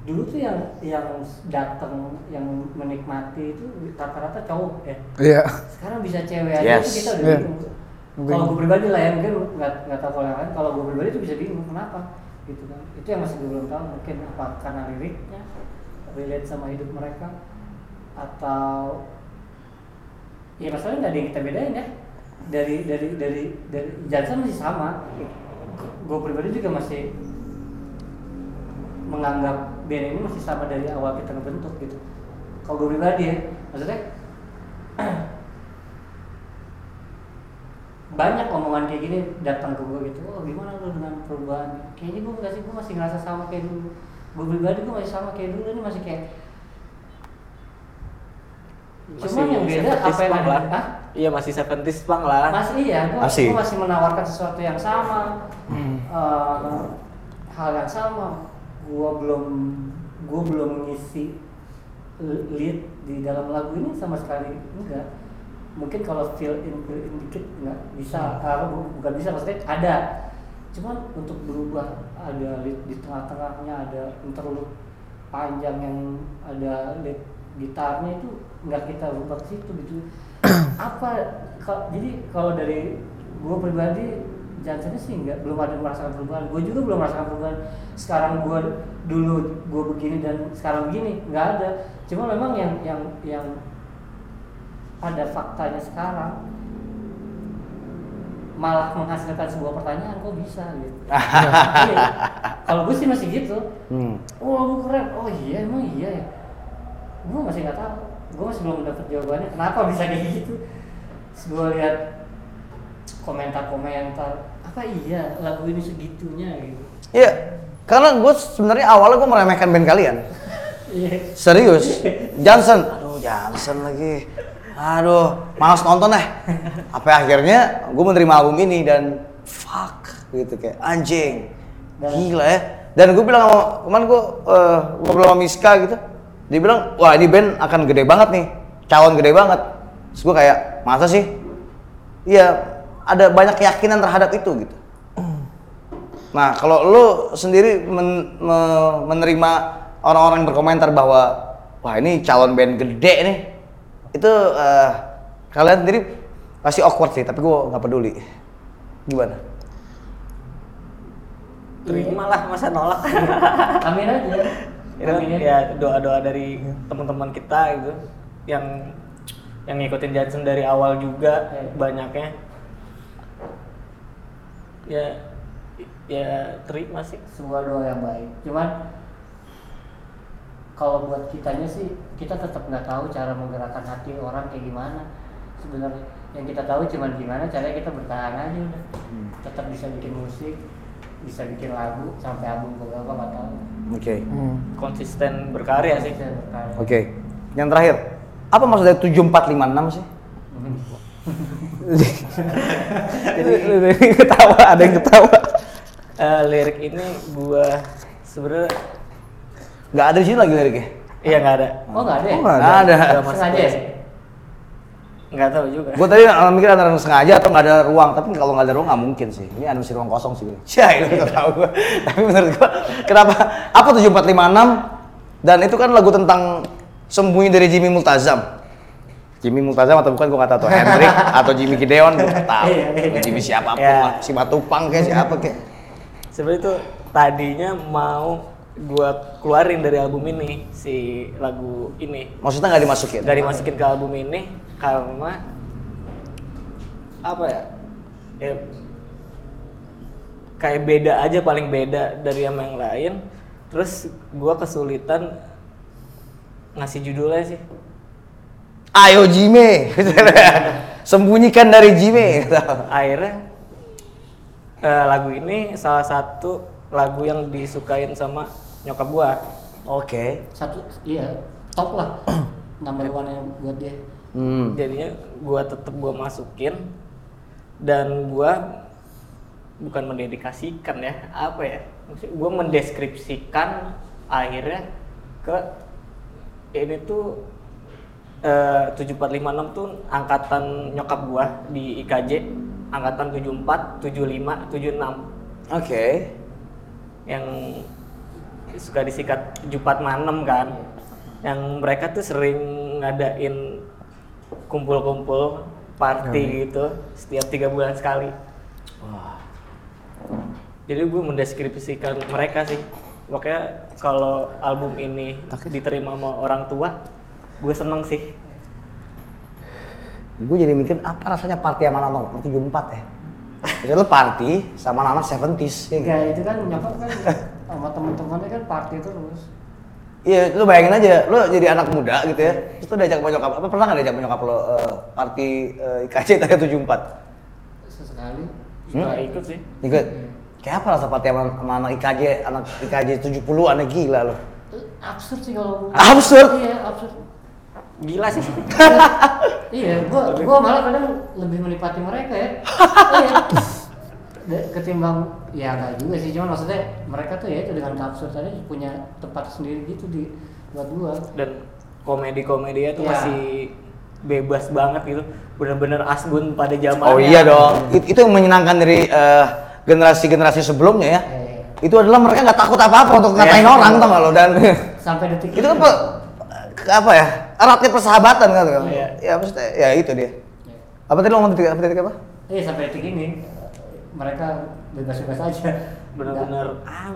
Dulu tuh yang yang datang yang menikmati itu rata-rata cowok ya. Iya. sekarang bisa cewek aja Yes. tuh kita udah Iya. bingung. Kalau gue pribadi lah ya mungkin nggak nggak tahu kalau yang lain. Kalau gue pribadi tuh bisa bingung kenapa? Gitu kan. Itu yang masih gue belum tahu. Mungkin apa karena liriknya relate sama hidup mereka atau ya masalahnya nggak ada yang kita bedain ya. Dari dari dari dari Jansan masih sama gue pribadi juga masih menganggap band ini masih sama dari awal kita ngebentuk gitu. Kalau gue pribadi ya maksudnya banyak omongan kayak gini datang ke gue gitu. Oh gimana lu dengan perubahan? Kayaknya gue nggak sih gue masih ngerasa sama kayak dulu. Gue pribadi gue masih sama kayak dulu ini masih kayak Cuman yang beda 70s apa yang ada. Hah? Iya masih 70s punk lah. Masih iya, gua Masih. gua masih menawarkan sesuatu yang sama, Eh, hal yang sama. Gua belum, gua belum mengisi lead di dalam lagu ini sama sekali enggak. Mungkin kalau fill in fill in dikit enggak bisa, apa bu- bukan bisa maksudnya ada. Cuman untuk berubah ada lead di tengah-tengahnya ada interlude panjang yang ada lead gitarnya itu nggak kita rubah ke situ gitu. Apa ka- jadi kalau dari gue pribadi Johnson sih nggak belum ada merasakan perubahan. Gue juga belum merasakan perubahan. Sekarang gue dulu gue begini dan sekarang begini nggak ada. Cuma memang yang yang yang pada faktanya sekarang malah menghasilkan sebuah pertanyaan kok bisa gitu? Iya. kalau gue sih masih gitu. Hmm. oh lagu keren. Oh iya emang iya ya? Gue masih nggak tahu gue masih belum dapat jawabannya kenapa bisa kayak gitu Terus gue lihat komentar-komentar apa iya lagu ini segitunya gitu Iya, karena gue sebenarnya awalnya gue meremehkan band kalian. iya Serius, Johnson. Aduh, Johnson lagi. Aduh, malas nonton deh. Apa akhirnya gue menerima album ini dan fuck gitu kayak anjing. Gila ya. Dan gue bilang sama kemarin gue uh, ngobrol sama Miska gitu. Dia bilang, wah ini band akan gede banget nih. Calon gede banget. Terus gue kayak, masa sih? Iya, ada banyak keyakinan terhadap itu gitu. Nah, kalau lu sendiri men- me- menerima orang-orang yang berkomentar bahwa wah ini calon band gede nih, itu eh, kalian sendiri pasti awkward sih, tapi gua nggak peduli. Gimana? Terima lah masa nolak. amin aja itu aja ya doa-doa dari teman-teman kita gitu yang yang ngikutin Johnson dari awal juga Iya. banyaknya. Ya ya terima sih. Sebuah doa yang baik. Cuman kalau buat kitanya sih kita tetap nggak tahu cara menggerakkan hati orang kayak gimana. Sebenarnya yang kita tahu cuman gimana caranya kita bertahan aja udah. Tetap bisa bikin musik bisa bikin lagu sampai album beberapa nggak tahu Oke. konsisten berkarya sih. Oke. Yang terakhir, apa maksud dari 7456 sih? Jadi ketawa, ada yang ketawa. Eh, lirik ini gua sebenarnya Nggak ada di sini lagi liriknya. iya nggak ada oh nggak ada ya? Oh, nggak Nggak ada. Nggak masuk sengaja ya? Nggak tahu juga Gue tadi uh, mikir antara sengaja atau nggak ada ruang, tapi kalau nggak ada ruang nggak mungkin sih. Ini ada mesti ruang kosong sih. Cia, itu nggak tahu gue. tapi menurut gue, kenapa? Apa 7456? Dan itu kan lagu tentang sembunyi dari Jimmy Multazam. Jimmy Multazam atau bukan gue nggak tahu atau Hendrik atau Jimmy Gideon gue nggak tahu. Iya, iya. Jimmy siapa pun Iya. lah, si Batupang kayak siapa kayak. sebenarnya itu tadinya mau gua keluarin dari album ini si lagu ini Maksudnya nggak dimasukin? nggak dimasukin ke album ini karena apa ya? Ya kayak beda aja paling beda dari yang yang lain. Terus gua kesulitan ngasih judulnya sih. Ayo Jimmy, sembunyikan dari Jimmy. akhirnya eh, lagu ini salah satu lagu yang disukain sama nyokap gua. Oke. satu iya top lah. Number one yang buat dia Hmm. jadinya gua tetep gua masukin dan gua bukan mendedikasikan ya apa ya gua mendeskripsikan akhirnya ke ini tuh eh, 7456 tuh angkatan nyokap gua di IKJ angkatan 74 75 76 Oke. yang suka disikat Jupat Manem kan yang mereka tuh sering ngadain kumpul-kumpul party gitu setiap tiga bulan sekali. Jadi gue mendeskripsikan mereka sih. Makanya kalau album ini diterima sama orang tua gue seneng sih. Gue jadi mikir apa rasanya party sama anak 74 ya? Jadi lu party sama anak 70s ya gitu. ya itu kan nyokap kan sama temen-temennya kan party terus Iya, lu bayangin aja, lu jadi anak muda gitu ya, terus lu diajak sama nyokap, apa pernah nggak diajak sama nyokap lo eh, party uh, IKC tadi 74? sesekali nggak ikut sih Ikut? Kayak apa rasa party sama, sama anak IKJ, anak IKJ 70 aneh gila lo. absurd sih kalau Absurd? iya absurd gila sih. Iya, gua gua malah kadang lebih menikmati mereka ya. iya. Ketimbang ya enggak juga sih, cuma maksudnya mereka tuh ya itu dengan kapsul tadi punya tempat sendiri gitu di buat gua. Dan komedi-komedinya tuh Iya. masih bebas banget gitu. Bener-bener asgun pada zamannya. Oh iya dong. It- itu yang menyenangkan dari eh, generasi-generasi sebelumnya ya. Iya. Itu adalah mereka nggak takut apa-apa untuk ngatain Iya. orang tau gak lo dan Sampai detik itu kan apa ya eratnya persahabatan kan kan Iya. ya maksudnya ya itu dia Iya. apa tadi lo ngomong detik apa detik apa Iya sampai detik ini mereka bebas-bebas aja. Bener-bener ah,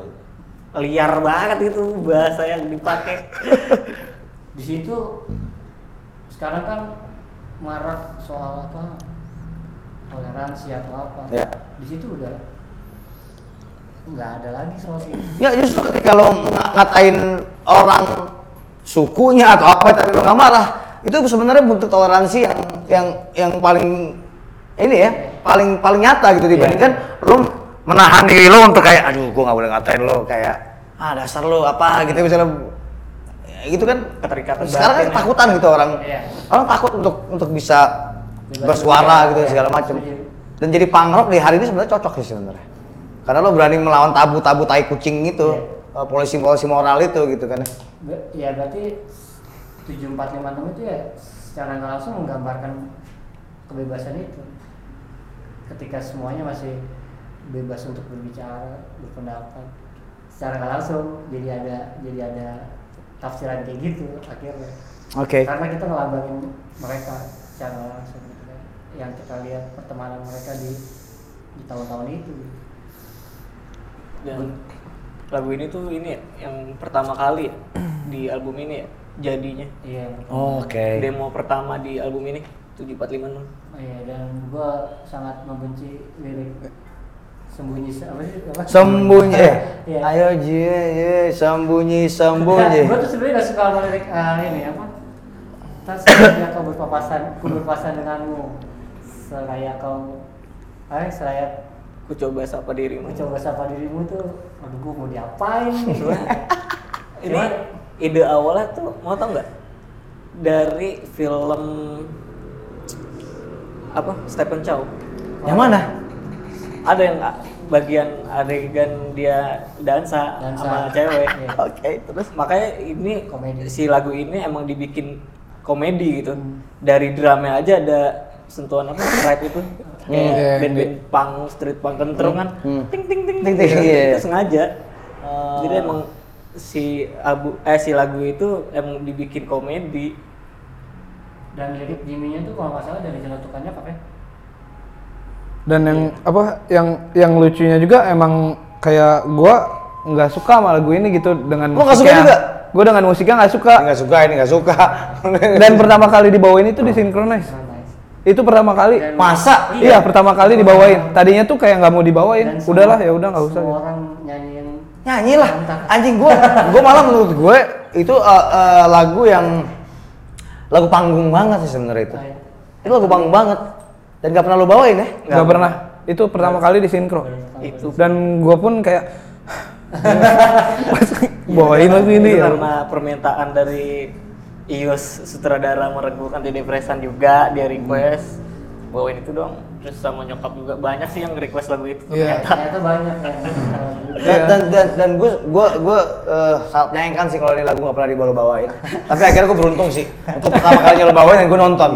liar banget itu bahasa yang dipakai. di situ sekarang kan marak soal apa toleransi atau apa Ya. di situ udah nggak ada lagi soal itu ya justru ketika lo ng- ngatain orang sukunya atau apa tapi lo nggak marah itu sebenarnya bentuk toleransi yang yang yang paling ini ya paling paling nyata gitu dibandingkan lo menahan diri lo untuk kayak aduh gua nggak boleh ngatain lo kayak ah dasar lo apa gitu misalnya ya, gitu kan Keterikatan sekarang kan ya. takutan gitu orang Iya. orang takut untuk untuk bisa Bebas bersuara gitu ya, segala macam setuju. dan jadi punk rock di hari ini sebenarnya cocok sih sebenarnya karena lo berani melawan tabu-tabu tai kucing itu Iya. eh, polisi-polisi moral itu gitu kan Be- ya berarti 7456 itu ya secara nggak langsung menggambarkan kebebasan itu ketika semuanya masih bebas untuk berbicara berpendapat secara nggak langsung jadi ada jadi ada tafsiran kayak gitu akhirnya. Oke. Karena kita ngelambangin mereka secara langsung gitu kan. yang kita lihat pertemanan mereka di di tahun-tahun itu. Dan lagu ini tuh ini ya, yang pertama kali ya, di album ini ya, jadinya. iya. Oke. Demo pertama di album ini 745 Oh iya dan gua sangat membenci lirik sembunyi se- apa sih apa? sembunyi eh Iya. ayo jie ye sembunyi sembunyi gua tuh sebenarnya gak suka sama lirik ah, ini apa? Tas seraya kau berpapasan, ku berpapasan denganmu. Seraya kau, eh seraya ku coba sapa dirimu. ku coba sapa dirimu tuh, aduh gua mau diapain? Ini ide awalnya tuh mau tau nggak? Dari film apa? Stephen Chow. yang mana Ada yang bagian adegan dia dansa, Dansa. sama cewek. Iya. oke terus Makanya ini Komedi. si lagu ini emang dibikin komedi gitu. Hmm. Dari drama aja ada sentuhan apa? Rap itu. Iya, Kayak band-band punk, street punk kentrung kan. Hmm. Ting ting ting Ting, ting. ting, iya. Itu sengaja. Oh. Jadi emang si abu eh si lagu itu emang dibikin komedi. Dan lirik Jimmy-nya tuh kalau nggak salah dari jeletukannya pakai dan yang apa yang yang lucunya juga emang kayak gua nggak suka sama lagu ini gitu dengan Lu nggak suka musiknya. juga? gua dengan musiknya nggak suka. Nggak suka ini nggak suka. Dan pertama kali dibawain itu disinkronize. Nice. itu pertama kali. Dan- masa? iya. Pertama kali dibawain. Tadinya tuh kayak nggak mau dibawain. Dan semua- udahlah ya udah nggak usah. semua gitu. orang nyanyiin nyanyi. Lah anjing gue gue malah menurut gue itu eh, eh, lagu yang lagu panggung banget sih sebenarnya itu. Nah, itu lagu panggung banget. Dan gak pernah lo bawain ya? Nggak pernah. itu pertama kali disinkro Itu. Dan gua pun kayak bawain lagu ini itu ya. karena permintaan dari Ios sutradara meregup antidepresan juga dia request. Bawain itu dong terus sama nyokap juga banyak sih yang request lagu itu Iya. ternyata ternyata banyak gitu. dan dan dan, dan gue gue gue eh, sangat menyayangkan sih kalau ini lagu gak pernah dibawa bawain tapi akhirnya gue beruntung sih untuk pertama kalinya lo bawain dan gue nonton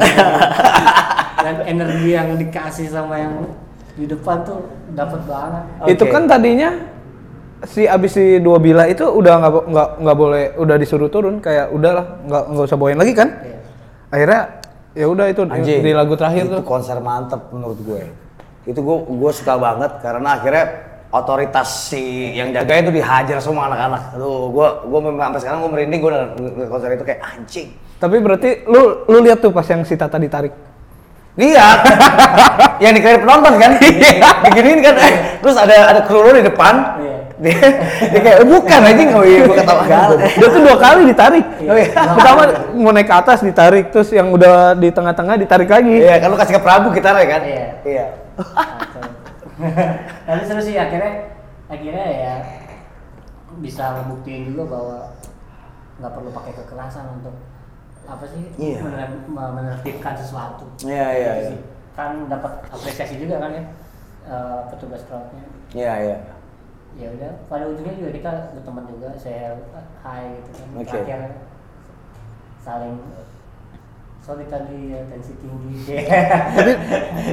dan energi yang dikasih sama yang di depan tuh dapat banget itu Oke. kan tadinya si abis si dua bila itu udah nggak nggak nggak boleh udah disuruh turun kayak udahlah nggak nggak usah bawain lagi kan Iya. akhirnya ya udah itu di- Anjing, di lagu terakhir itu tuh konser mantep menurut gue. Itu gue gue suka banget karena akhirnya otoritas si yang jaga itu dihajar semua anak-anak. Aduh, gue gue memang sampai sekarang gue merinding gue denger konser itu kayak anjing. tapi berarti lu lu lihat tuh pas yang si Tata ditarik Lihat, yang dikira penonton kan, diginiin kan, eh, terus ada ada kru di depan, Iya. Dia, dia kayak "Eh, bukan anjing, oh iya gue ketawa. dia tuh dua kali ditarik Oh iya. pertama mau naik ke atas ditarik terus yang udah di tengah-tengah ditarik lagi Iya, kan lu kasih ke Prabu gitarnya kan? Iya. Iya. Tapi seru sih akhirnya akhirnya ya bisa membuktiin juga bahwa nggak perlu pakai kekerasan untuk apa sih Iya. mener- me- menertibkan sesuatu. Iya, iya, Gitu iya. Kan dapat apresiasi juga kan ya eh, petugas crowdnya. Iya, iya. Ya udah, pada ujungnya juga kita berteman juga, saya hai gitu kan. Oke. Terakhir saling sorry tadi ya tensi tinggi. Tapi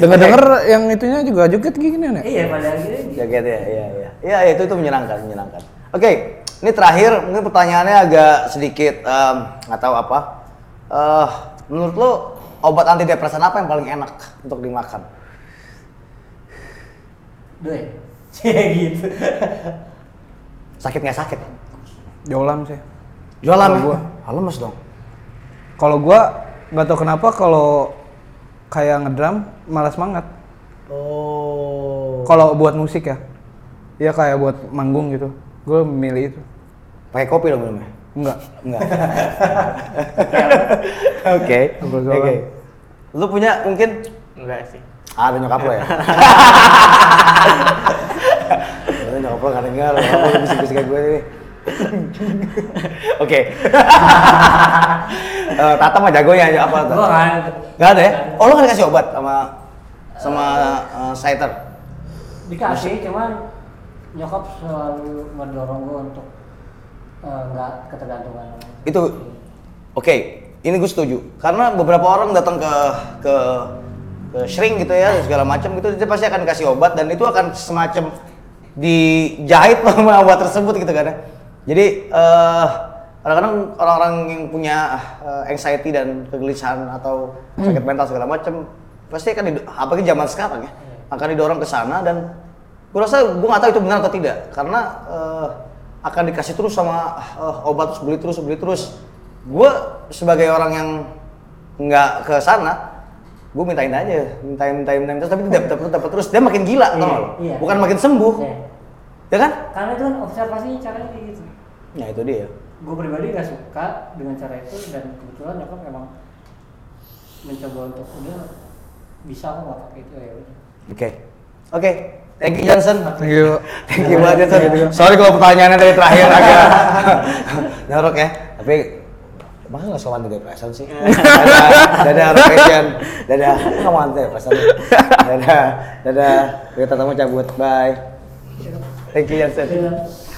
denger-denger yang itunya juga joget gini ya? iya pada akhirnya gitu. Jaget ya, iya, iya. Iya, iya, itu itu menyenangkan, menyenangkan. Oke, ini terakhir mungkin pertanyaannya agak sedikit em, nggak tahu apa. Eh, menurut lo obat antidepresan apa yang paling enak untuk dimakan? Doi. Cie gitu. Sakit nggak sakit? Jolam sih. Jualan Kalau ya? gua. Ah, lemes dong. Kalau gua nggak tahu kenapa kalau kayak ngedrum malas semangat. Oh. Kalau buat musik ya, ya kayak buat manggung gitu. Gue milih itu. Pakai kopi dong minumnya? Enggak. Enggak. Oke. Oke. doang. Lu punya mungkin Enggak sih. Ah, ada nyokap lo ya? Ada nyokap lo gak denger, nyokap lo bisik-bisik kayak gue nih. Oke. Eh, Tata mah jagonya aja apa tuh? Gua kan. Gak ada ya? Oh lo gak dikasih obat sama sama uh, Saiter? Dikasih cuman nyokap selalu mendorong gua untuk eh, nggak ketergantungan. Itu oke. Ini gue setuju. Karena beberapa orang datang ke ke ke shrink gitu ya segala macam gitu dia pasti akan kasih obat dan itu akan semacam dijahit sama obat tersebut gitu kan ya. Jadi eh kadang-kadang orang-orang yang punya eh, anxiety dan kegelisahan atau sakit mental segala macam pasti akan did- apalagi zaman sekarang ya akan didorong ke sana dan gue rasa gue nggak tahu itu benar atau tidak. Karena eh, akan dikasih terus sama eh, obat terus beli terus beli terus. Gue sebagai orang yang nggak ke sana gue mintain aja mintain mintain mintain terus tapi tidak dapat dapat terus dia makin gila tau nggak lo? Iya. bukan makin sembuh Iya. ya kan Karena itu kan observasinya caranya kayak gitu. ya itu dia Gue pribadi gak suka dengan cara itu dan kebetulan nyokap memang mencoba untuk udah bisa kok nggak pakai itu ya udah. oke oke thank you Johnson Thank you. Thank you banget Johnson. Sorry kalau pertanyaannya dari terakhir agak jorok ya. Tapi masa nggak soal anti depresan sih? dadah, dadah Rocation, dadah. Kamu anti depresan? Dadah, dadah. Kita tamu cabut, bye. Thank you. Iya.